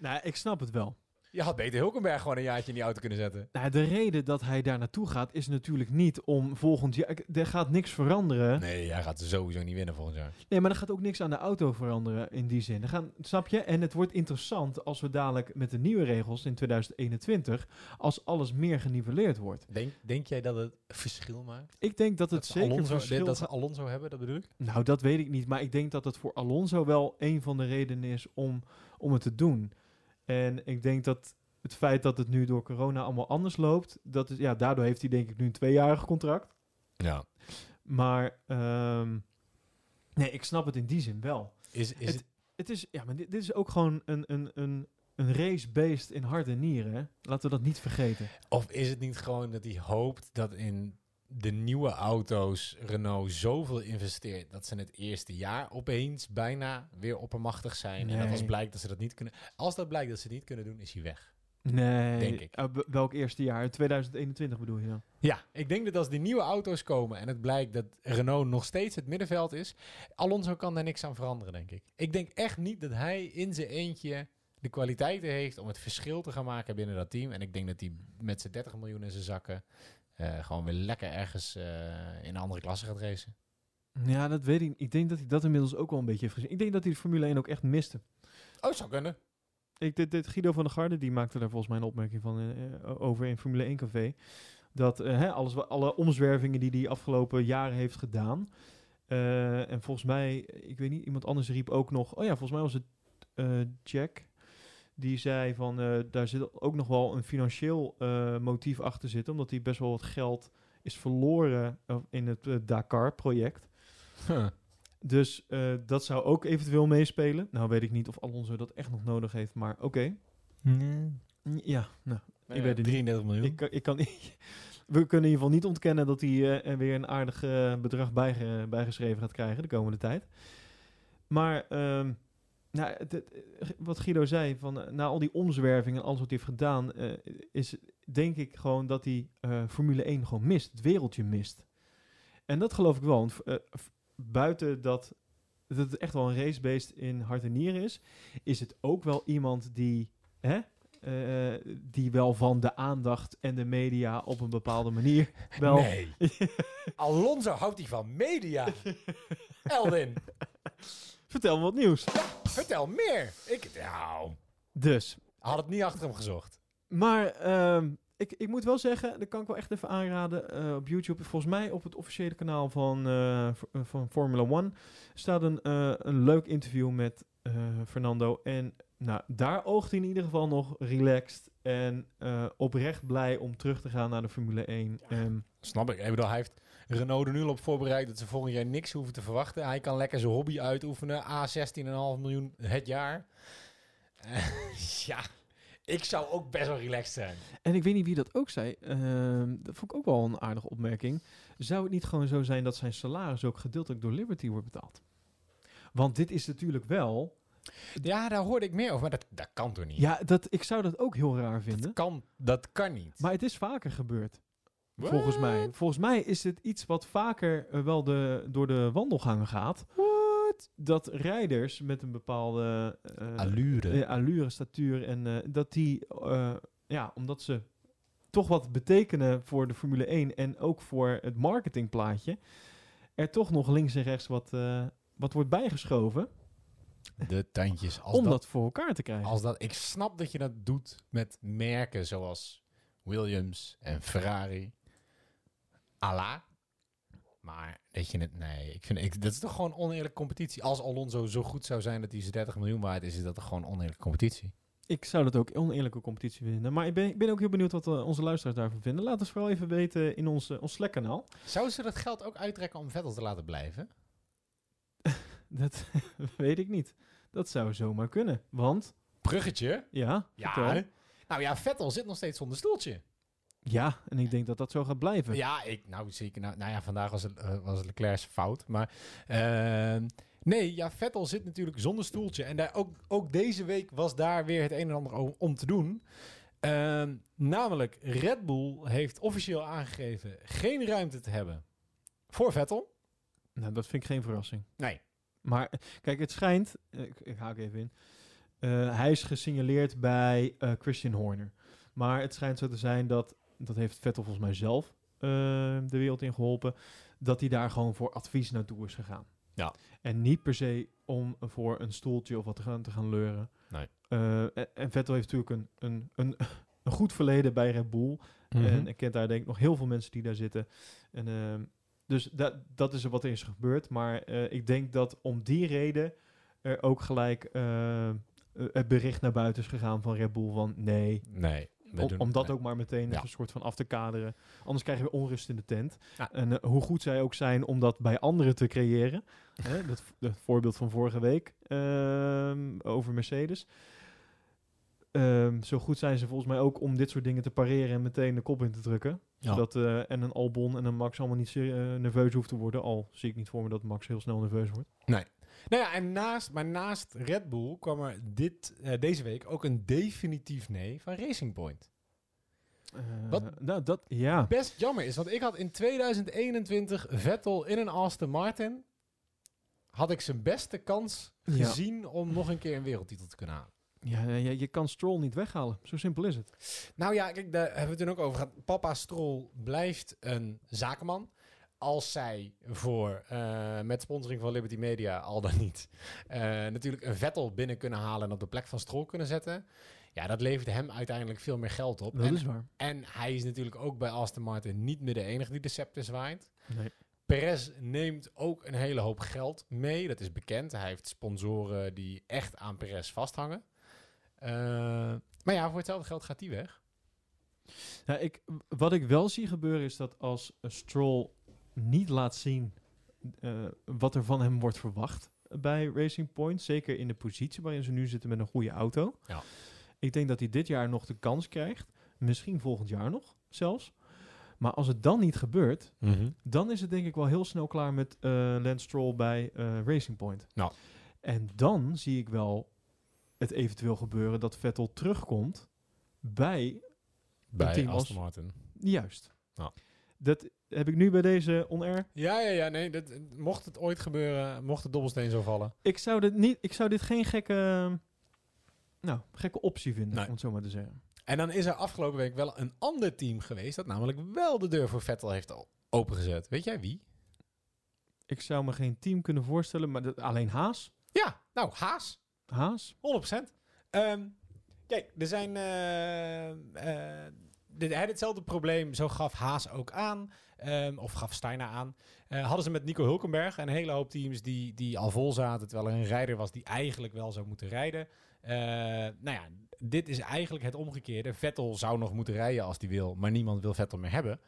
Nou, ik snap het wel. Je had beter Hulkenberg gewoon een jaartje in die auto kunnen zetten. Nou, de reden dat hij daar naartoe gaat is natuurlijk niet om volgend jaar... Er gaat niks veranderen. Nee, hij gaat sowieso niet winnen volgend jaar. Nee, maar er gaat ook niks aan de auto veranderen in die zin. Er gaan, snap je? En het wordt interessant als we dadelijk met de nieuwe regels in 2021... als alles meer geniveleerd wordt. Denk, denk jij dat het verschil maakt? Ik denk dat het dat zeker Alonso, verschil... dat ze Alonso hebben, dat bedoel ik? Nou, dat weet ik niet. Maar ik denk dat het voor Alonso wel een van de redenen is om, om het te doen. En ik denk dat het feit dat het nu door corona allemaal anders loopt... Dat is, ja, daardoor heeft hij denk ik nu een tweejarig contract. Ja. Maar ehm, nee, ik snap het in die zin wel. Is, is Het- het, Het is, ja, maar dit, dit is ook gewoon een, een, een, een race-based in hart en nieren. Hè? Laten we dat niet vergeten. of is het niet gewoon dat hij hoopt dat in de nieuwe auto's Renault zoveel investeert dat ze het eerste jaar opeens bijna weer oppermachtig zijn. En dat als blijkt dat ze dat niet kunnen. Als dat blijkt dat ze het niet kunnen doen, is hij weg. Nee, Denk ik. eh, welk eerste jaar? In 2021 bedoel je dan? Ja, ik denk dat als die nieuwe auto's komen en het blijkt dat Renault nog steeds het middenveld is, Alonso kan daar niks aan veranderen, denk ik. Ik denk echt niet dat hij in zijn eentje de kwaliteiten heeft om het verschil te gaan maken binnen dat team. En ik denk dat hij met zijn 30 miljoen in zijn zakken gewoon weer lekker ergens eh, in een andere klasse gaat racen. Ja, dat weet ik. Ik denk dat hij dat inmiddels ook wel een beetje heeft gezien. Ik denk dat hij de Formule 1 ook echt miste. Oh, zou kunnen. Ik, dit, dit, Guido van der Garde die maakte daar volgens mij een opmerking van eh, eh, over in Formule 1 Café. Dat eh, hè, alles, alle omzwervingen die hij afgelopen jaren heeft gedaan. eh, en volgens mij, ik weet niet, iemand anders riep ook nog. Oh ja, volgens mij was het eh, Jack. Die zei van eh, daar zit ook nog wel een financieel eh, motief achter zitten. Omdat hij best wel wat geld is verloren eh, in het Dakar-project. Dus dat zou ook eventueel meespelen. Nou weet ik niet of Alonso dat echt nog nodig heeft, maar oké. Ja, nou, ik weet het niet. 33 miljoen. Ik, kan- ik kan niet. We kunnen in ieder geval niet ontkennen dat hij er weer een aardig bedrag bijge- bijgeschreven gaat krijgen de komende tijd. Maar ehm, nou, het- het- eh, wat Guido zei, van, eh, na al die omzwervingen en alles wat hij heeft gedaan, eh, is denk ik gewoon dat hij Formule 1 gewoon mist, het wereldje mist. En dat geloof ik wel. Want, buiten dat, dat het echt wel een racebeest in hart en nieren is, is het ook wel iemand die, hè, die wel van de aandacht en de media op een bepaalde manier wel. Nee. Alonso houdt hij van media. Eldin, Vertel me wat nieuws. vertel meer. Ik nou, Dus, had het niet achter hem gezocht. maar ehm, ik, ik moet wel zeggen, dat kan ik wel echt even aanraden eh, op YouTube. Volgens mij op het officiële kanaal van, eh, v- eh, van Formula One staat een, eh, een leuk interview met eh, Fernando. En nou, daar oogt hij in ieder geval nog relaxed en eh, oprecht blij om terug te gaan naar de Formule 1. En Snap ik. Ik bedoel, hij heeft Renault er nu al op voorbereid dat ze volgend jaar niks hoeven te verwachten. Hij kan lekker zijn hobby uitoefenen. A 16,5 miljoen het jaar. Ja, ik zou ook best wel relaxed zijn. En ik weet niet wie dat ook zei. ehm, dat vond ik ook wel een aardige opmerking. Zou het niet gewoon zo zijn dat zijn salaris ook gedeeltelijk door Liberty wordt betaald? Want dit is natuurlijk wel. Ja, daar hoorde ik meer over. Maar dat, dat kan toch niet? Ja, dat, ik zou dat ook heel raar dat, vinden. kan, dat kan niet. Maar het is vaker gebeurd. Volgens mij. Volgens mij is het iets wat vaker eh, wel de, door de wandelgangen gaat. Dat rijders met een bepaalde eh, Allure. eh, allure, statuur en dat die, ja, omdat ze toch wat betekenen voor de Formule 1 en ook voor het marketingplaatje, er toch nog links en rechts wat, wat wordt bijgeschoven De tandjes. Als om dat, dat voor elkaar te krijgen. als dat, ik snap dat je dat doet met merken zoals Williams en Ferrari. Allah. Maar dat je het, nee, ik vind, ik, dat is toch gewoon oneerlijke competitie. Als Alonso zo goed zou zijn dat hij zijn 30 miljoen waard is, is dat toch gewoon oneerlijke competitie. Ik zou dat ook oneerlijke competitie vinden. Maar ik ben, ik ben ook heel benieuwd wat eh, onze luisteraars daarvan vinden. Laat ons vooral even weten in ons, eh, ons Slack-kanaal. Zou ze dat geld ook uittrekken om Vettel te laten blijven? Dat weet ik niet. Dat zou zomaar kunnen. Want, Bruggetje? ja, Ja. vertel. Nou ja, Vettel zit nog steeds zonder stoeltje. Ja, en ik denk dat dat zo gaat blijven. Ja, ik, nou zeker. Nou, nou ja, vandaag was, het, eh, was Leclerc's fout. Maar ehm, nee, ja, Vettel zit natuurlijk zonder stoeltje. En daar, ook, ook deze week was daar weer het een en ander om, om te doen. Ehm, namelijk, Red Bull heeft officieel aangegeven geen ruimte te hebben voor Vettel. Nou, dat vind ik geen verrassing. Nee. Maar eh, kijk, het schijnt, eh, ik, ik haak even in. Hij is gesignaleerd bij Christian Horner. Maar het schijnt zo te zijn dat, dat heeft Vettel volgens mij zelf eh, de wereld in geholpen, dat hij daar gewoon voor advies naartoe is gegaan. Ja. En niet per se om voor een stoeltje of wat te gaan, te gaan leuren. Nee. Eh, en, en Vettel heeft natuurlijk een, een, een, een goed verleden bij Red Bull. Mhm. En ik ken daar denk ik nog heel veel mensen die daar zitten. En, ehm, dus dat, dat is er wat er is gebeurd. Maar eh, ik denk dat om die reden er ook gelijk het bericht naar buiten is gegaan van Red Bull van nee. Nee. Om, dat nee. ook maar meteen Ja. een soort van af te kaderen. Anders krijgen we onrust in de tent. Ja. En eh, hoe goed zij ook zijn om dat bij anderen te creëren. hè, dat, dat voorbeeld van vorige week ehm, over Mercedes. Ehm, zo goed zijn ze volgens mij ook om dit soort dingen te pareren en meteen de kop in te drukken. Ja. Zodat eh, en een Albon en een Max allemaal niet eh, nerveus hoeft te worden. Al zie ik niet voor me dat Max heel snel nerveus wordt. Nou ja, en naast, maar naast Red Bull kwam er dit, eh, deze week ook een definitief nee van Racing Point. Eh, Wat? Nou, dat, ja. Best jammer is, want ik had in 2021 Vettel in een Aston Martin. Had ik zijn beste kans Ja. gezien om nog een keer een wereldtitel te kunnen halen. Ja, ja, je kan Stroll niet weghalen. Zo simpel is het. Nou ja, kijk, daar hebben we het toen ook over gehad. Papa Stroll blijft een zakenman. Als zij voor, eh, met sponsoring van Liberty Media, al dan niet, eh, natuurlijk een Vettel binnen kunnen halen en op de plek van Stroll kunnen zetten. Ja, dat levert hem uiteindelijk veel meer geld op. Dat en, is waar. en hij is natuurlijk ook bij Aston Martin niet meer de enige die de scepter zwaait. Nee. Perez neemt ook een hele hoop geld mee. Dat is bekend. Hij heeft sponsoren die echt aan Perez vasthangen. Eh, maar ja, voor hetzelfde geld gaat hij weg. Ja, ik, wat ik wel zie gebeuren is dat als Stroll niet laat zien eh, wat er van hem wordt verwacht bij Racing Point, zeker in de positie waarin ze nu zitten met een goede auto. Ja. Ik denk dat hij dit jaar nog de kans krijgt, misschien volgend jaar nog zelfs. Maar als het dan niet gebeurt, dan is het denk ik wel heel snel klaar met eh Lance Stroll bij eh, Racing Point. Nou. En dan zie ik wel het eventueel gebeuren dat Vettel terugkomt bij Bij team Aston Martin. Juist. Ja. Dat heb ik nu bij deze on-air. Ja, ja, ja. Nee, dat, mocht het ooit gebeuren, mocht de dobbelsteen zo vallen. Ik zou dit, niet, ik zou dit geen gekke, nou, gekke optie vinden, Nee. om het zo maar te zeggen. En dan is er afgelopen week wel een ander team geweest... dat namelijk wel de deur voor Vettel heeft al opengezet. Weet jij wie? Ik zou me geen team kunnen voorstellen, maar dat, alleen Haas. Ja, nou, Haas. Haas? 100%. Ehm, kijk, er zijn. eh, eh, dit, hetzelfde probleem, zo gaf Haas ook aan. ehm, of gaf Steiner aan. Eh, hadden ze met Nico Hulkenberg een hele hoop teams die, die al vol zaten. Terwijl er een rijder was die eigenlijk wel zou moeten rijden. Eh, nou ja, dit is eigenlijk het omgekeerde. Vettel zou nog moeten rijden als hij wil, maar niemand wil Vettel meer hebben.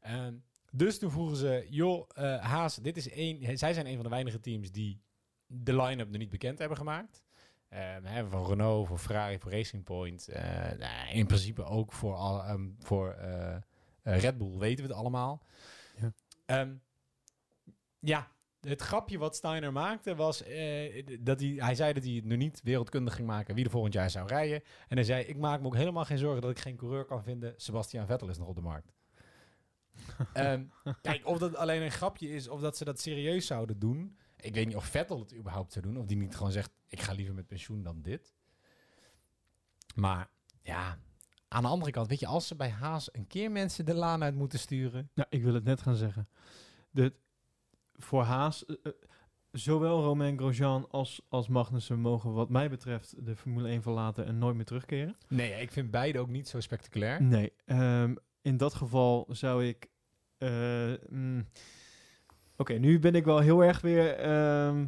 Ehm, dus toen vroegen ze, joh, eh, Haas, dit is één. Zij zijn een van de weinige teams die de line-up nog niet bekend hebben gemaakt. Ehm, hè, van Renault, voor Ferrari, voor Racing Point. eh, nou, in principe ook voor, al, ehm, voor eh, eh, Red Bull weten we het allemaal. Ja. Ehm, ja, het grapje wat Steiner maakte was eh, dat hij, hij zei dat hij het nu niet wereldkundig ging maken wie er volgend jaar zou rijden. En hij zei, ik maak me ook helemaal geen zorgen dat ik geen coureur kan vinden. Sebastian Vettel is nog op de markt. Kijk, of dat alleen een grapje is of dat ze dat serieus zouden doen. Ik weet niet of Vettel het überhaupt zou doen. Of die niet gewoon zegt, ik ga liever met pensioen dan dit. Maar ja, aan de andere kant, weet je, als ze bij Haas een keer mensen de laan uit moeten sturen. Nou, ik wil het net gaan zeggen. De, voor Haas, eh, eh, zowel Romain Grosjean als, als Magnussen mogen wat mij betreft de Formule 1 verlaten en nooit meer terugkeren. Nee, ik vind beide ook niet zo spectaculair. Nee, ehm, in dat geval zou ik... eh, mm, Oké, nu ben ik wel heel erg weer... ehm,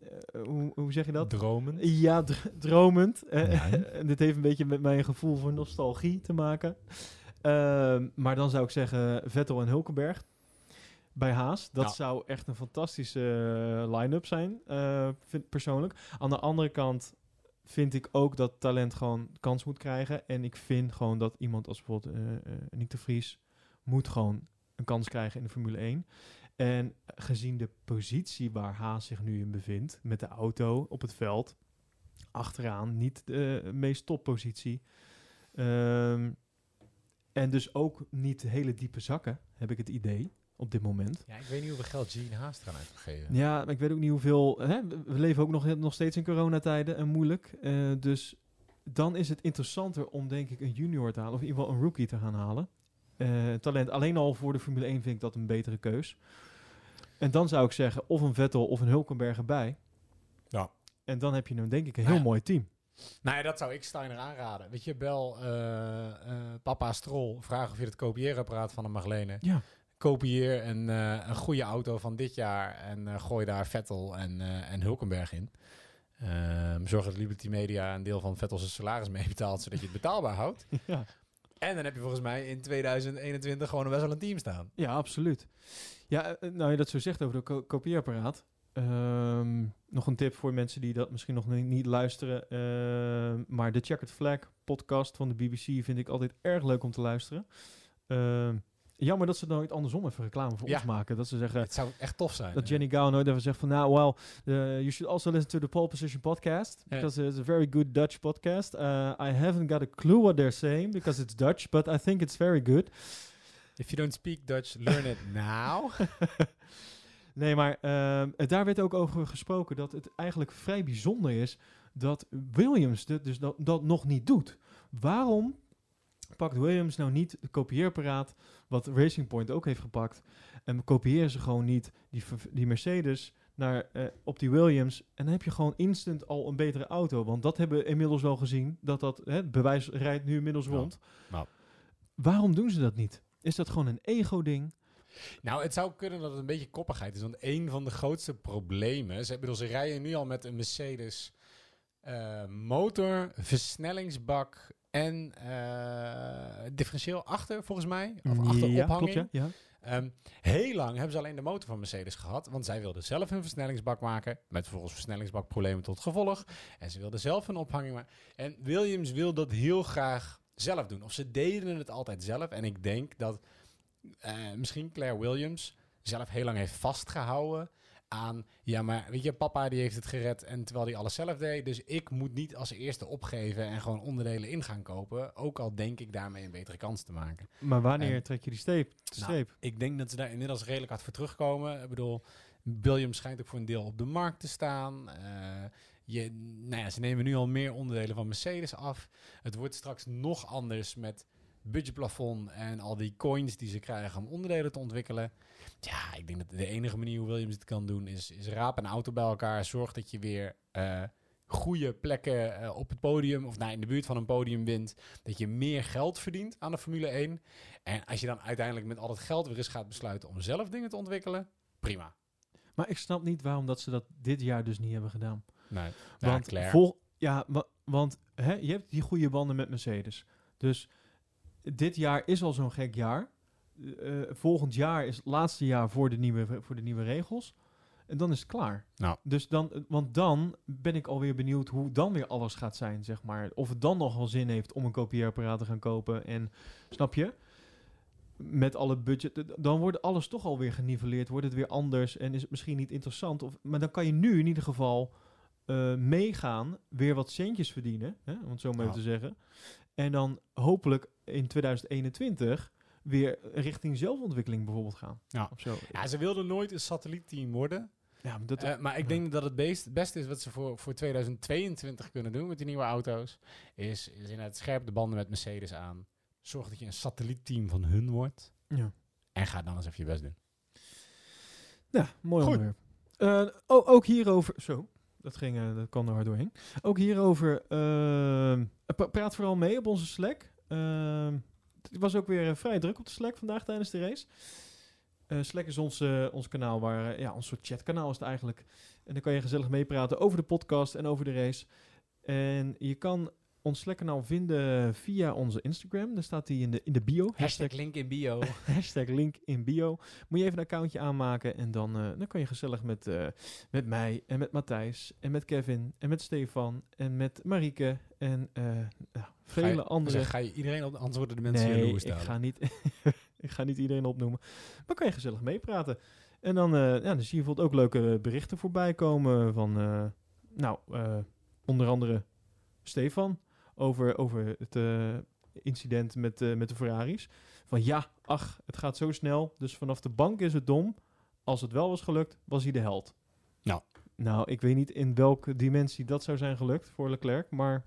eh, hoe, hoe zeg je dat? Dromen. Ja, dr- dromend. Eh, Ja. en dit heeft een beetje met mijn gevoel voor nostalgie te maken. Ehm, maar dan zou ik zeggen Vettel en Hulkenberg bij Haas. Dat Ja. zou echt een fantastische eh, line-up zijn, eh, vind persoonlijk. Aan de andere kant vind ik ook dat talent gewoon kans moet krijgen. En ik vind gewoon dat iemand als bijvoorbeeld eh, Nick de Vries moet gewoon een kans krijgen in de Formule 1. En gezien de positie waar Haas zich nu in bevindt, met de auto op het veld, achteraan, niet de meest toppositie. Ehm, en dus ook niet hele diepe zakken, heb ik het idee, op dit moment. Ja, ik weet niet hoeveel geld Gene Haas eraan heeft gegeven. Ja, maar ik weet ook niet hoeveel. Hè? We we leven ook nog, nog steeds in coronatijden en moeilijk. Eh, dus dan is het interessanter om, denk ik, een junior te halen. Of in ieder geval een rookie te gaan halen. Eh, talent. Alleen al voor de Formule 1 vind ik dat een betere keus. En dan zou ik zeggen, of een Vettel of een Hulkenberg erbij. Ja. En dan heb je een, denk ik, een Nou heel ja. mooi team. Nou ja, dat zou ik Steiner aanraden. Weet je, bel eh, eh, papa Strol, vraag of je het kopieerapparaat van hem mag lenen. Ja. Kopieer een, eh, een goede auto van dit jaar en gooi daar Vettel en, en Hulkenberg in. Ehm, zorg dat Liberty Media een deel van Vettel's salaris meebetaalt, zodat je het betaalbaar houdt. ja. En dan heb je volgens mij in 2021 gewoon best wel een team staan. ja, absoluut. Ja, eh, nou je dat zo zegt over de ko- kopieerapparaat. Ehm, nog een tip voor mensen die dat misschien nog ni- niet luisteren. Ehm, maar de Checkered Flag podcast van de BBC vind ik altijd erg leuk om te luisteren. Ehm, jammer dat ze nooit andersom even reclame voor Ja. ons maken. Dat ze zeggen, Het zou echt tof zijn. dat Jenny Gow nooit even zegt van, nou, well, uh, you should also listen to the Pole Position podcast. Because it's a very good Dutch podcast. Uh, I haven't got a clue what they're saying because it's Dutch, but I think it's very good. If you don't speak Dutch, learn it now. nee, maar ehm, daar werd ook over gesproken dat het eigenlijk vrij bijzonder is dat Williams dit dus dat, dat nog niet doet. Waarom pakt Williams nou niet het kopieerapparaat wat Racing Point ook heeft gepakt en kopiëren ze gewoon niet die, die Mercedes naar, eh, op die Williams en dan heb je gewoon instant al een betere auto. Want dat hebben we inmiddels wel gezien, dat dat hè, het bewijs rijdt nu inmiddels rond. Nou. Waarom doen ze dat niet? Is dat gewoon een ego-ding? Nou, het zou kunnen dat het een beetje koppigheid is. Want een van de grootste problemen... Ze, bedoel, ze rijden nu al met een Mercedes eh, motor, versnellingsbak en eh, differentieel achter, volgens mij. Of achter ja, ophanging. klopt, ja. ja. Ehm, heel lang hebben ze alleen de motor van Mercedes gehad. Want zij wilden zelf een versnellingsbak maken. Met vervolgens versnellingsbakproblemen tot gevolg. En ze wilden zelf een ophanging maken. En Williams wil dat heel graag zelf doen. Of ze deden het altijd zelf. En ik denk dat eh, misschien Claire Williams zelf heel lang heeft vastgehouden aan... Ja, maar weet je, papa die heeft het gered en terwijl hij alles zelf deed. Dus ik moet niet als eerste opgeven en gewoon onderdelen in gaan kopen. Ook al denk ik daarmee een betere kans te maken. Maar wanneer En- trek je die streep? Nou, streep? Ik denk dat ze daar inmiddels redelijk hard voor terugkomen. Ik bedoel, Williams schijnt ook voor een deel op de markt te staan. Eh, nou ze nemen nu al meer onderdelen van Mercedes af. Het wordt straks nog anders met budgetplafond en al die coins die ze krijgen om onderdelen te ontwikkelen. Ja, ik denk dat de enige manier hoe Williams het kan doen is, is raap een auto bij elkaar. Zorg dat je weer eh, goede plekken eh, op het podium of nou, in de buurt van een podium wint. Dat je meer geld verdient aan de Formule 1. En als je dan uiteindelijk met al dat geld weer eens gaat besluiten om zelf dingen te ontwikkelen, prima. Maar ik snap niet waarom dat ze dat dit jaar dus niet hebben gedaan. Nee, Want, Claire. vol, ja, wa- want hè, je hebt die goede banden met Mercedes. Dus dit jaar is al zo'n gek jaar. Eh, eh, volgend jaar is het laatste jaar voor de nieuwe, voor de nieuwe regels. En dan is het klaar. Nou. Dus dan, want dan ben ik alweer benieuwd hoe dan weer alles gaat zijn, zeg maar. Of het dan nog wel zin heeft om een kopieerapparaat te gaan kopen. En snap je? Met alle budget, dan wordt alles toch alweer geniveleerd. Wordt het weer anders en is het misschien niet interessant. Of, maar dan kan je nu in ieder geval eh, meegaan, weer wat centjes verdienen, hè, om het zo maar Ja. even te zeggen. En dan hopelijk in 2021 weer richting zelfontwikkeling bijvoorbeeld gaan. Ja. Of zo. Ja, ze wilden nooit een satellietteam worden. Ja, maar dat, Eh, maar ik denk dat het beest- beste is wat ze voor, voor 2022 kunnen doen met die nieuwe auto's. Is, is inderdaad scherp de banden met Mercedes aan. Zorg dat je een satellietteam van hun wordt. ja. En ga dan eens even je best doen. Ja, mooi Goed. onderwerp. Eh, ook hierover... Zo, dat, ging, eh, dat kwam er hard doorheen. Ook hierover... ehm, pra- praat vooral mee op onze Slack. Ehm, het was ook weer eh, vrij druk op de Slack vandaag tijdens de race. Eh, Slack is ons, ons kanaal, waar, ja, ons soort chatkanaal is het eigenlijk. En dan kan je gezellig meepraten over de podcast en over de race. En je kan ons Slack-kanaal vinden via onze Instagram. Daar staat die in de, in de bio. Hashtag link in bio. Hashtag link in bio. Moet je even een accountje aanmaken en dan, eh, dan kan je gezellig met, eh, met mij en met Matthijs en met Kevin en met Stefan en met Marieke en eh, nou, vele je- andere. Zeg, ga je iedereen op, anders worden de mensen nee, ik ga, niet, ik ga niet iedereen opnoemen. Maar kan je gezellig meepraten. En dan, ja, dan zie je bijvoorbeeld ook leuke berichten voorbij komen van, nou, onder andere Stefan over, over het eh, incident met, eh, met de Ferraris. Van ja, ach, het gaat zo snel, dus vanaf de bank is het dom. Als het wel was gelukt, was hij de held. Nou. Nou, ik weet niet in welke dimensie dat zou zijn gelukt voor Leclerc, maar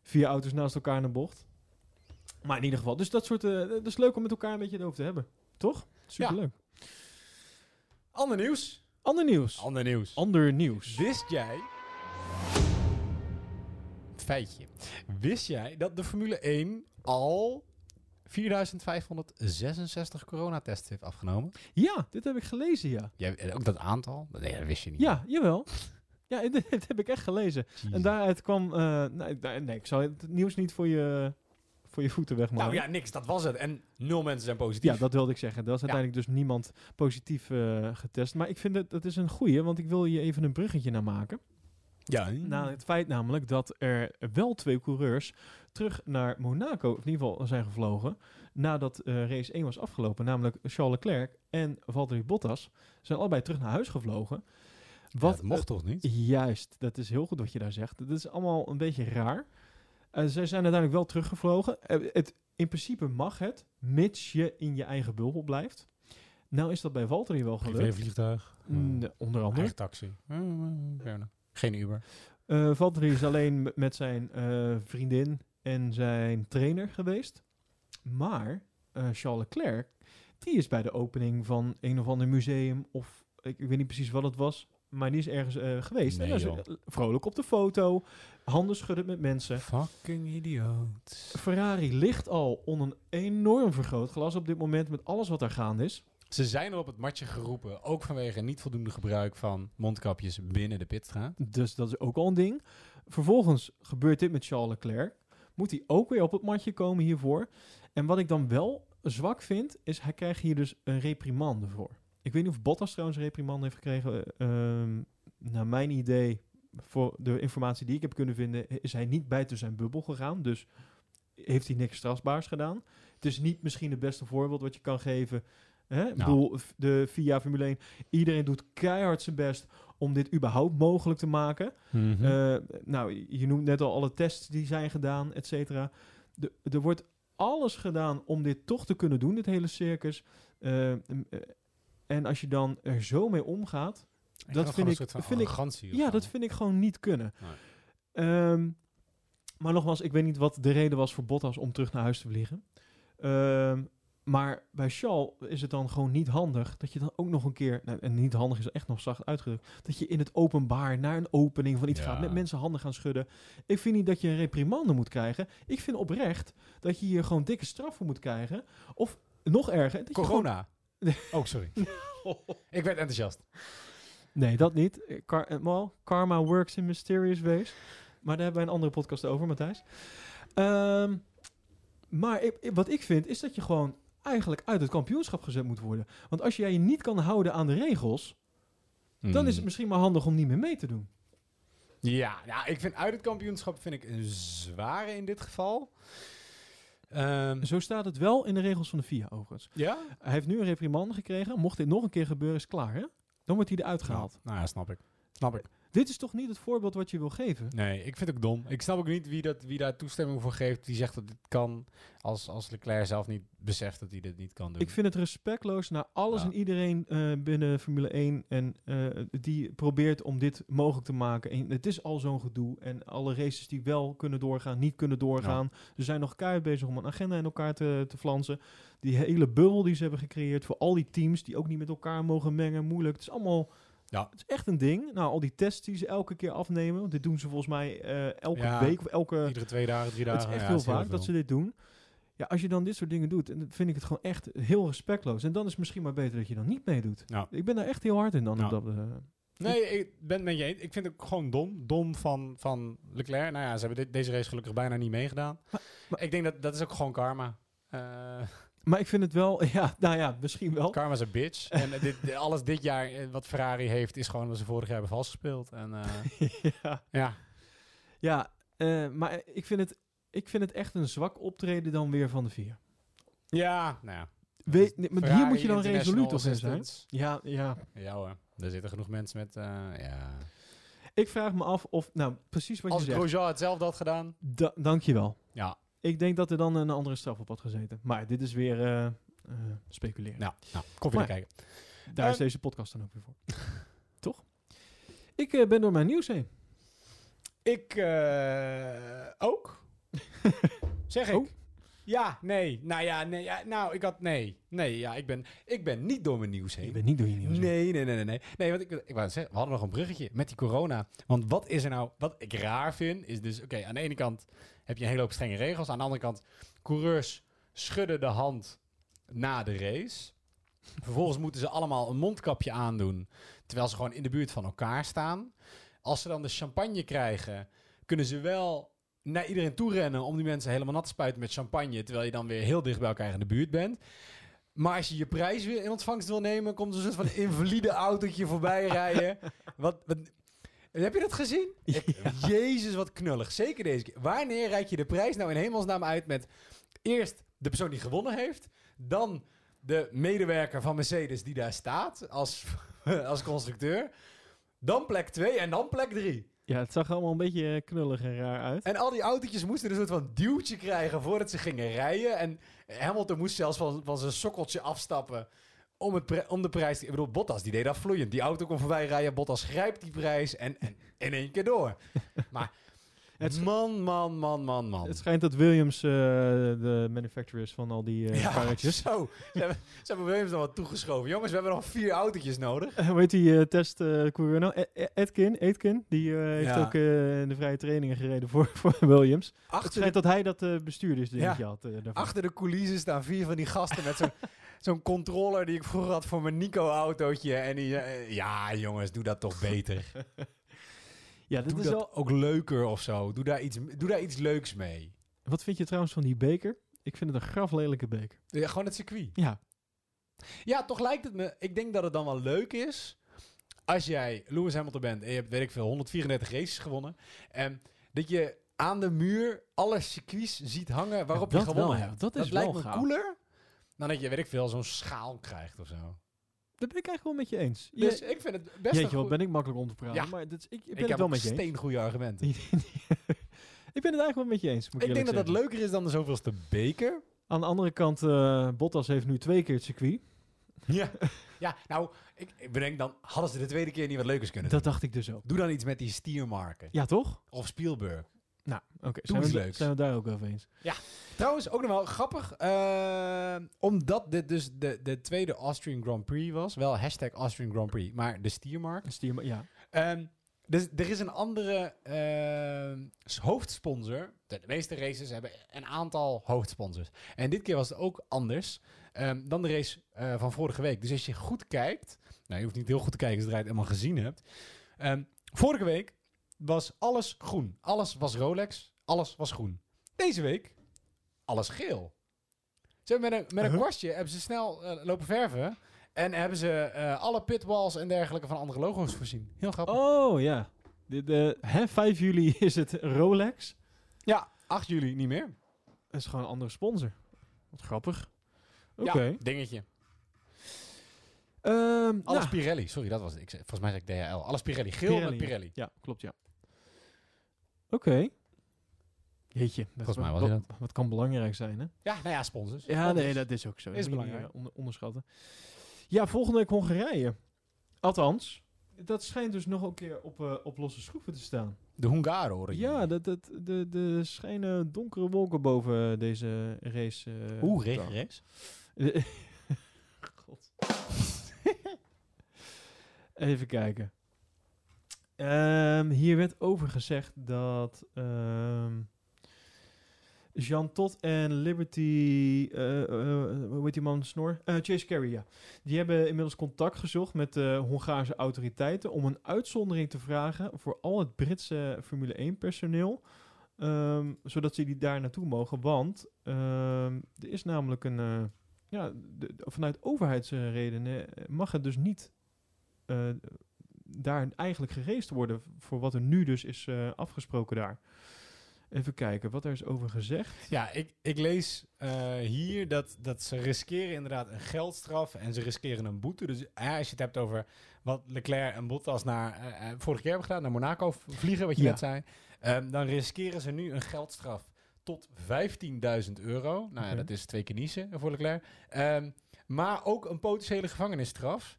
vier auto's naast elkaar in een bocht. Maar in ieder geval, dus dat soort, dat is leuk om met elkaar een beetje erover te hebben. Toch? Superleuk. Ander nieuws. Ander nieuws. Ander nieuws. Ander nieuws. Wist jij... Feitje. Wist jij dat de Formule 1 al 4566 coronatests heeft afgenomen? Ja, dit heb ik gelezen, ja. Jij, ook dat aantal? Nee, dat wist je niet. Ja, jawel. Ja, dit, heb ik echt gelezen. En daaruit kwam... eh, nee, nee, nee, ik zal het nieuws niet voor je, voor je voeten wegmaken. Nou ja, niks. Dat was het. En nul mensen zijn positief. Ja, dat wilde ik zeggen. Er was uiteindelijk dus niemand positief eh, getest. Maar ik vind het, dat is een goeie, want ik wil je even een bruggetje naar maken. Ja. Na het feit namelijk dat er wel twee coureurs terug naar Monaco, in ieder geval zijn gevlogen, nadat eh, race 1 was afgelopen, namelijk Charles Leclerc en Valtteri Bottas, zijn allebei terug naar huis gevlogen. Wat Wat mocht toch niet? Juist, dat is heel goed wat je daar zegt. Dat is allemaal een beetje raar. Eh, zij zijn uiteindelijk wel teruggevlogen. Eh, het, in principe mag het, mits je in je eigen bubbel blijft. Nou is dat bij Valtteri wel gelukt. Privévliegtuig. Mm, onder andere. Eigen taxi. Mm. Geen Uber. Eh Valtteri is alleen met zijn eh, vriendin en zijn trainer geweest. Maar eh, Charles Leclerc, die is bij de opening van een of ander museum of ik, ik weet niet precies wat het was, maar die is ergens eh, geweest. Nee, en is, vrolijk op de foto, handen schudden met mensen. Fucking idioot. Ferrari ligt al onder een enorm vergrootglas op dit moment met alles wat er gaande is. Ze zijn al op het matje geroepen, ook vanwege niet voldoende gebruik van mondkapjes binnen de pitstraat. Dus dat is ook al een ding. Vervolgens gebeurt dit met Charles Leclerc. Moet hij ook weer op het matje komen hiervoor. En wat ik dan wel zwak vind, is hij krijgt hier dus een reprimande voor. Ik weet niet of Bottas trouwens een reprimande heeft gekregen. Ehm naar mijn idee, voor de informatie die ik heb kunnen vinden, is hij niet buiten zijn bubbel gegaan. Dus heeft hij niks strafbaars gedaan. Het is niet misschien het beste voorbeeld wat je kan geven. Hè? Nou. bedoel, de VIA Formule 1, iedereen doet keihard zijn best om dit überhaupt mogelijk te maken. Mhm. Eh, nou, je noemt net al alle tests die zijn gedaan, et cetera. De- Er wordt alles gedaan om dit toch te kunnen doen, dit hele circus. Eh, eh, en als je dan er zo mee omgaat, Ik dat vind ik- vind ik- ja, dat vind ik gewoon niet kunnen. Nee. Ehm, maar nogmaals, ik weet niet wat de reden was voor Bottas om terug naar huis te vliegen. Ehm, maar bij Charles is het dan gewoon niet handig dat je dan ook nog een keer, nou, en niet handig is echt nog zacht uitgedrukt, dat je in het openbaar naar een opening van iets Ja. gaat, met mensen handen gaan schudden. Ik vind niet dat je een reprimande moet krijgen. Ik vind oprecht dat je hier gewoon dikke straffen moet krijgen. Of nog erger, dat Corona. Oh, sorry. ik werd enthousiast. Nee, dat niet. Eh, eh, well, karma works in mysterious ways. Maar daar hebben wij een andere podcast over, Matthijs. Ehm, maar ik- wat ik vind, is dat je gewoon eigenlijk uit het kampioenschap gezet moet worden. Want als jij je niet kan houden aan de regels, dan is het misschien maar handig om niet meer mee te doen. Ja, ja, ik vind uit het kampioenschap vind ik een zware in dit geval. Ehm, Zo staat het wel in de regels van de FIA, overigens. ja? Hij heeft nu een reprimande gekregen. Mocht dit nog een keer gebeuren, is het klaar, hè? Dan wordt hij eruit gehaald. Nou ja, snap ik. Snap ik. Dit is toch niet het voorbeeld wat je wil geven? Nee, ik vind het ook dom. Ik snap ook niet wie, dat, wie daar toestemming voor geeft. Die zegt dat dit kan. Als, als Leclerc zelf niet beseft dat hij dit niet kan doen. Ik vind het respectloos naar alles Ja. en iedereen eh, binnen Formule 1 en eh, die probeert om dit mogelijk te maken. En het is al zo'n gedoe en alle races die wel kunnen doorgaan, niet kunnen doorgaan. Ze zijn nog keihard bezig om een agenda in elkaar te, te flansen. Die hele bubbel die ze hebben gecreëerd voor al die teams die ook niet met elkaar mogen mengen, moeilijk. Het is allemaal... Ja. Het is echt een ding. Nou, al die tests die ze elke keer afnemen. Want dit doen ze volgens mij eh, elke Ja, week of elke... Iedere twee dagen, drie dagen. Het is echt ja, heel vaak dat ze dit doen. Ja, als je dan dit soort dingen doet, en vind ik het gewoon echt heel respectloos. En dan is het misschien maar beter dat je dan niet meedoet. Ja. Ik ben daar echt heel hard in dan. Ja. dat, eh, Nee, ik ben met je eens. Ik vind het ook gewoon dom. Dom van, van Leclerc. Nou ja, ze hebben dit, deze race gelukkig bijna niet meegedaan. maar- ik denk dat dat is ook gewoon karma. Eh Maar ik vind het wel, ja, nou ja, misschien wel. karma is een bitch. en dit, alles dit jaar eh, wat Ferrari heeft, is gewoon wat ze vorig jaar hebben vals gespeeld. En eh, ja, ja, ja eh, maar ik vind, het, ik vind het echt een zwak optreden dan weer van de vier. ja, nou ja. Weet, nee, maar hier moet je dan resoluut op in zijn. Ja, ja. Ja hoor, er zitten genoeg mensen met, ja... Ik vraag me af of, nou, precies wat Als je zegt. Grosjean hetzelfde had gedaan, Da dankjewel. ja, Ik denk dat er dan een andere straf op had gezeten. Maar dit is weer eh, speculeren. nou, nou koffie Maar- kijken. Daar is Eh, deze podcast dan ook weer voor. Toch? Ik ben door mijn nieuws heen. Ik ook. zeg ik. Oh. Ja, nee. Nou ja, nee. Ja, nou, ik had... Nee. Nee, ja, ik ben, ik ben niet door mijn nieuws heen. Ik ben niet door je nieuws heen. Nee, nee, nee, nee, nee. Nee, want ik, ik wou zeggen, we hadden nog een bruggetje met die corona. Want wat is er nou... Wat ik raar vind, is dus... Oké, aan de ene kant heb je een hele hoop strenge regels. Aan de andere kant, coureurs schudden de hand na de race. Vervolgens moeten ze allemaal een mondkapje aandoen... terwijl ze gewoon in de buurt van elkaar staan. Als ze dan de champagne krijgen... kunnen ze wel naar iedereen toe rennen... om die mensen helemaal nat te spuiten met champagne... terwijl je dan weer heel dicht bij elkaar in de buurt bent. Maar als je je prijs weer in ontvangst wil nemen, komt er een soort van invalide autootje voorbij rijden. Wat, wat, heb je dat gezien? Ik- Jezus, wat knullig. Zeker deze keer. Wanneer reik je de prijs nou in hemelsnaam uit met eerst de persoon die gewonnen heeft, dan de medewerker van Mercedes die daar staat als, als constructeur, dan plek 2 en dan plek 3. Ja, het zag allemaal een beetje eh, knullig en raar uit. En al die autootjes moesten een soort van duwtje krijgen voordat ze gingen rijden. En Hamilton moest zelfs van, van zijn sokkeltje afstappen om, het om de prijs te... Ik bedoel, Bottas, die deed dat vloeiend. Die auto kon voorbij rijden, Bottas grijpt die prijs en, en in één keer door. Maar Het man, man, man, man, man. Het schijnt dat Williams eh, de manufacturer is van al die eh ja, karretjes. zo. Ze hebben, ze hebben Williams nog wat toegeschoven. Jongens, we hebben nog vier autootjes nodig. Eh, Hoe heet die eh testcoureur nou? E- E- Edkin, die heeft Ja. ook in de vrije trainingen gereden voor, voor Williams. Het Achter de, schijnt dat hij dat bestuurdersdingetje had. eh, daarvan. achter de coulissen staan vier van die gasten met zo'n zo'n controller die ik vroeger had voor mijn Nico-autootje. En die, eh, ja, jongens, doe dat toch beter. ja, dit Doe is dat wel... ook leuker of zo. Doe daar, iets, doe daar iets leuks mee. Wat vind je trouwens van die beker? Ik vind het een graflelijke beker. Ja, gewoon het circuit. Ja, Ja, toch lijkt het me... Ik denk dat het dan wel leuk is... Als jij Lewis Hamilton bent en je hebt, weet ik veel, 134 races gewonnen... En dat je aan de muur alle circuits ziet hangen waarop Ja, je dat gewonnen wel, ja. hebt. Dat is lijkt wel me gaaf. cooler dan dat je, weet ik veel, zo'n schaal krijgt of zo. dat ben ik eigenlijk wel met je eens. Je, Dus ik vind het best jeetje, wat ben ik makkelijk om te praten. Ja. Maar dit ik, ik ben Ik het heb wel met je eens. steengoede argumenten. ik ben het eigenlijk wel met je eens. Moet ik Ik denk dat dat leuker is dan de zoveelste beker. Aan de andere kant, eh, Bottas heeft nu twee keer het circuit. Ja, ja nou, ik, ik bedenk dan, hadden ze de tweede keer niet wat leukers kunnen Dat doen? dacht ik dus ook. Doe dan iets met die stiermarken. Ja, toch? Of Spielberg. Nou, oké. Doe zijn, we- zijn we daar ook over eens? Trouwens, ook nog wel grappig. eh, omdat dit dus de, de tweede Austrian Grand Prix was. Wel hashtag Austrian Grand Prix, maar de stiermark. Een Stier, ja. Ehm, dus er is een andere ehm, s- hoofdsponsor. De, de meeste races hebben een aantal hoofdsponsors. En dit keer was het ook anders ehm, dan de race eh, van vorige week. Dus als je goed kijkt... Nou, je hoeft niet heel goed te kijken zodra je het helemaal gezien hebt. Ehm, vorige week was alles groen. Alles was Rolex. Alles was groen. Deze week, alles geel. Ze hebben met een, met een Huh? kwastje hebben ze snel eh, lopen verven. En hebben ze eh, alle pitwalls en dergelijke van andere logo's voorzien. Heel grappig. Oh, ja. De, de, hè, 5 juli is het Rolex. Ja, 8 juli niet meer. Dat is gewoon een andere sponsor. Wat grappig. Oké. Ja, dingetje. Ehm, Alles ja. Pirelli. Sorry, dat was het. Ik, volgens mij zei ik DHL. Alles Pirelli. Geel met Pirelli. Ja, klopt, ja. Oké. Jeetje. dat- Volgens mij was wat, hij wat, wat kan belangrijk zijn, hè? Ja, nou ja, sponsors. Ja, Sponsors. nee, dat is ook zo. Is Dat je belangrijk. eh, onder- onderschatten. Ja, volgende week Hongarije. Althans, dat schijnt dus nog een keer op, eh, op losse schroeven te staan. De Hongaren horen hier. Ja, dat, dat, de, de schijnen donkere wolken boven deze race. eh, Oeh, te regenrace. God. Even kijken. Ehm, hier werd over gezegd dat ehm, Jean Todt en Liberty, eh, hoe heet die man, Snor? Eh, Chase Carey, ja. Die hebben inmiddels contact gezocht met de Hongaarse autoriteiten om een uitzondering te vragen voor al het Britse Formule 1 personeel. ehm, zodat ze die daar naartoe mogen. Want er is namelijk een, ja, vanuit overheidsredenen mag het dus niet daar eigenlijk gereest worden voor wat er nu dus is eh, afgesproken daar. Even kijken wat er is over gezegd. Ja, ik, ik lees eh, hier dat, dat ze riskeren inderdaad een geldstraf en ze riskeren een boete. Dus als je het hebt over wat Leclerc en Bottas naar, eh, eh, vorige keer hebben gedaan, naar Monaco vliegen, wat je Ja. net zei, ehm, dan riskeren ze nu een geldstraf tot 15.000 euro. Nou ja, Oké. dat is twee keer niezen voor Leclerc. Ehm, maar ook een potentiële gevangenisstraf.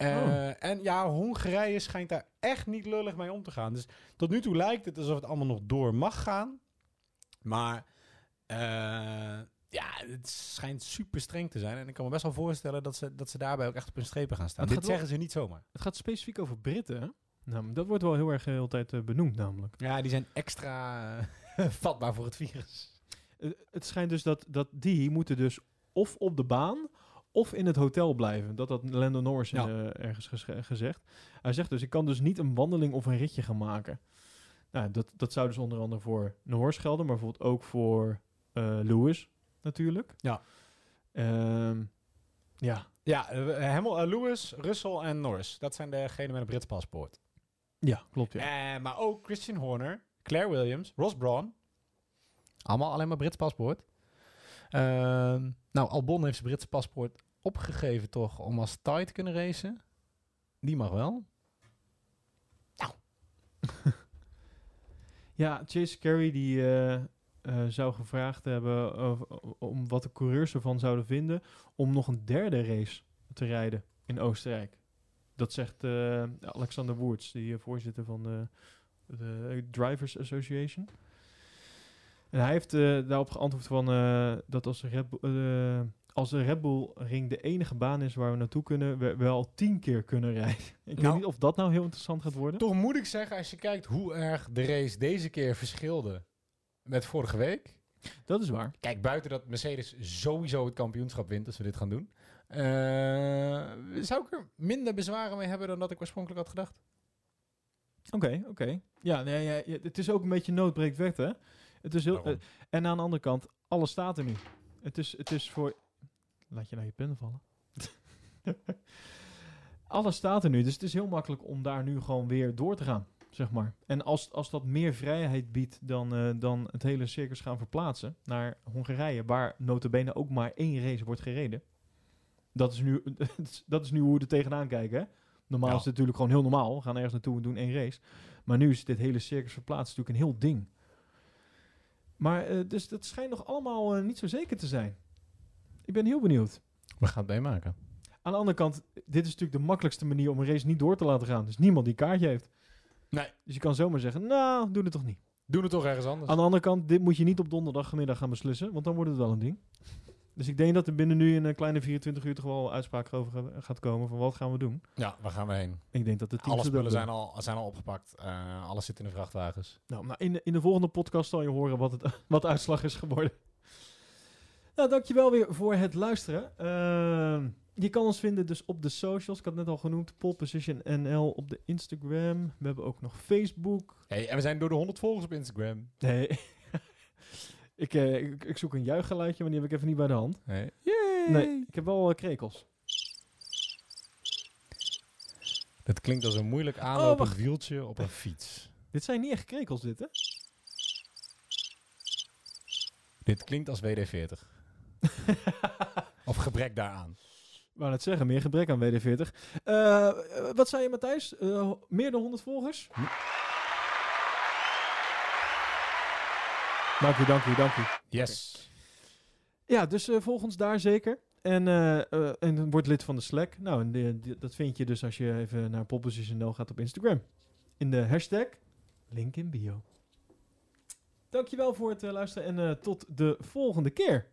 Eh, Oh. En ja, Hongarije schijnt daar echt niet lullig mee om te gaan. Dus tot nu toe lijkt het alsof het allemaal nog door mag gaan. Maar eh, ja, het schijnt super streng te zijn. En ik kan me best wel voorstellen dat ze, dat ze daarbij ook echt op hun strepen gaan staan. Dit wel- zeggen ze niet zomaar. Het gaat specifiek over Britten. hè? Nou, dat wordt wel heel erg de hele tijd eh, benoemd namelijk. Ja, die zijn extra eh, vatbaar voor het virus. Eh, het schijnt dus dat, dat die moeten dus of op de baan of in het hotel blijven. Dat had Lando Norris Ja. eh, ergens gezegd. Hij zegt dus, ik kan dus niet een wandeling of een ritje gaan maken. Nou, dat, dat zou dus onder andere voor Norris gelden, maar bijvoorbeeld ook voor eh, Lewis natuurlijk. Ja. Ehm, ja. Ja, Hamil, eh, Lewis, Russell en Norris. Dat zijn degenen met een Brits paspoort. ja, klopt ja. Eh, maar ook Christian Horner, Claire Williams, Ross Brawn. Allemaal alleen maar Brits paspoort. Ehm, nou, Albon heeft zijn Britse paspoort opgegeven toch om als Thai te kunnen racen. Die mag wel. Ja, Chase Carey die eh, eh, zou gevraagd hebben over- om wat de coureurs ervan zouden vinden om nog een derde race te rijden in Oostenrijk. Dat zegt eh, Alexander Woerts, die voorzitter van de Drivers Association. En hij heeft eh, daarop geantwoord van eh, dat als de, Red Bull, eh, als de Red Bull Ring de enige baan is waar we naartoe kunnen, we wel tien keer kunnen rijden. Ik Nou. weet niet of dat nou heel interessant gaat worden. Toch moet ik zeggen, als je kijkt hoe erg de race deze keer verschilde met vorige week. Dat is waar. Kijk, buiten dat Mercedes sowieso het kampioenschap wint als we dit gaan doen. zou ik er minder bezwaren mee hebben dan dat ik oorspronkelijk had gedacht. Oké, oké. Ja, nee, ja, het is ook een beetje noodbreekt wet, hè? Het is heel, eh, en aan de andere kant, alles staat er nu. Het is, het is voor... Laat je naar je pen vallen. alles staat er nu, dus het is heel makkelijk om daar nu gewoon weer door te gaan, zeg maar. En als, als dat meer vrijheid biedt dan, eh, dan het hele circus gaan verplaatsen naar Hongarije, waar notabene ook maar één race wordt gereden. Dat is nu, dat is nu hoe we er tegenaan kijken, hè? Normaal Ja. is het natuurlijk gewoon heel normaal. We gaan ergens naartoe en doen één race. Maar nu is dit hele circus verplaatst natuurlijk een heel ding. Maar eh, dus dat schijnt nog allemaal eh, niet zo zeker te zijn. Ik ben heel benieuwd. We gaan het meemaken. Aan de andere kant, dit is natuurlijk de makkelijkste manier om een race niet door te laten gaan. Dus niemand die een kaartje heeft. Nee. Dus je kan zomaar zeggen, nou, doe het toch niet. Doen het toch ergens anders. Aan de andere kant, dit moet je niet op donderdagmiddag gaan beslissen, want dan wordt het wel een ding. Dus ik denk dat er binnen nu in een kleine 24 uur toch wel uitspraak over ga- gaat komen van wat gaan we doen. Ja, waar gaan we heen? Ik denk dat de teams Alle spullen zijn al, zijn al opgepakt. Eh, alles zit in de vrachtwagens. Nou, nou in, de, in de volgende podcast zal je horen wat, het, wat de uitslag is geworden. Nou, dankjewel weer voor het luisteren. Ehm, je kan ons vinden dus op de socials. Ik had net al genoemd. Pole Position NL op de Instagram. We hebben ook nog Facebook. Hey, en we zijn door de 100 volgers op Instagram. Nee. ik, eh, ik, ik zoek een juichgeluidje, maar die heb ik even niet bij de hand. Hey. Nee, ik heb wel eh, krekels. Dat klinkt als een moeilijk aanlopend wacht. wieltje op een fiets. Dit zijn niet echt krekels, dit, hè? Dit klinkt als WD-40. of gebrek daaraan. wou net zeggen, meer gebrek aan WD-40. Eh, eh, wat zei je, Matthijs? Eh, meer dan 100 volgers? Dank u, dank u, dank u. Yes. Ja, dus eh, volg ons daar zeker. En, eh, eh, en word lid van de Slack. Nou, en dat vind je dus als je even naar popposition.nl gaat op Instagram. In de hashtag link in bio. Dankjewel voor het luisteren en eh, tot de volgende keer.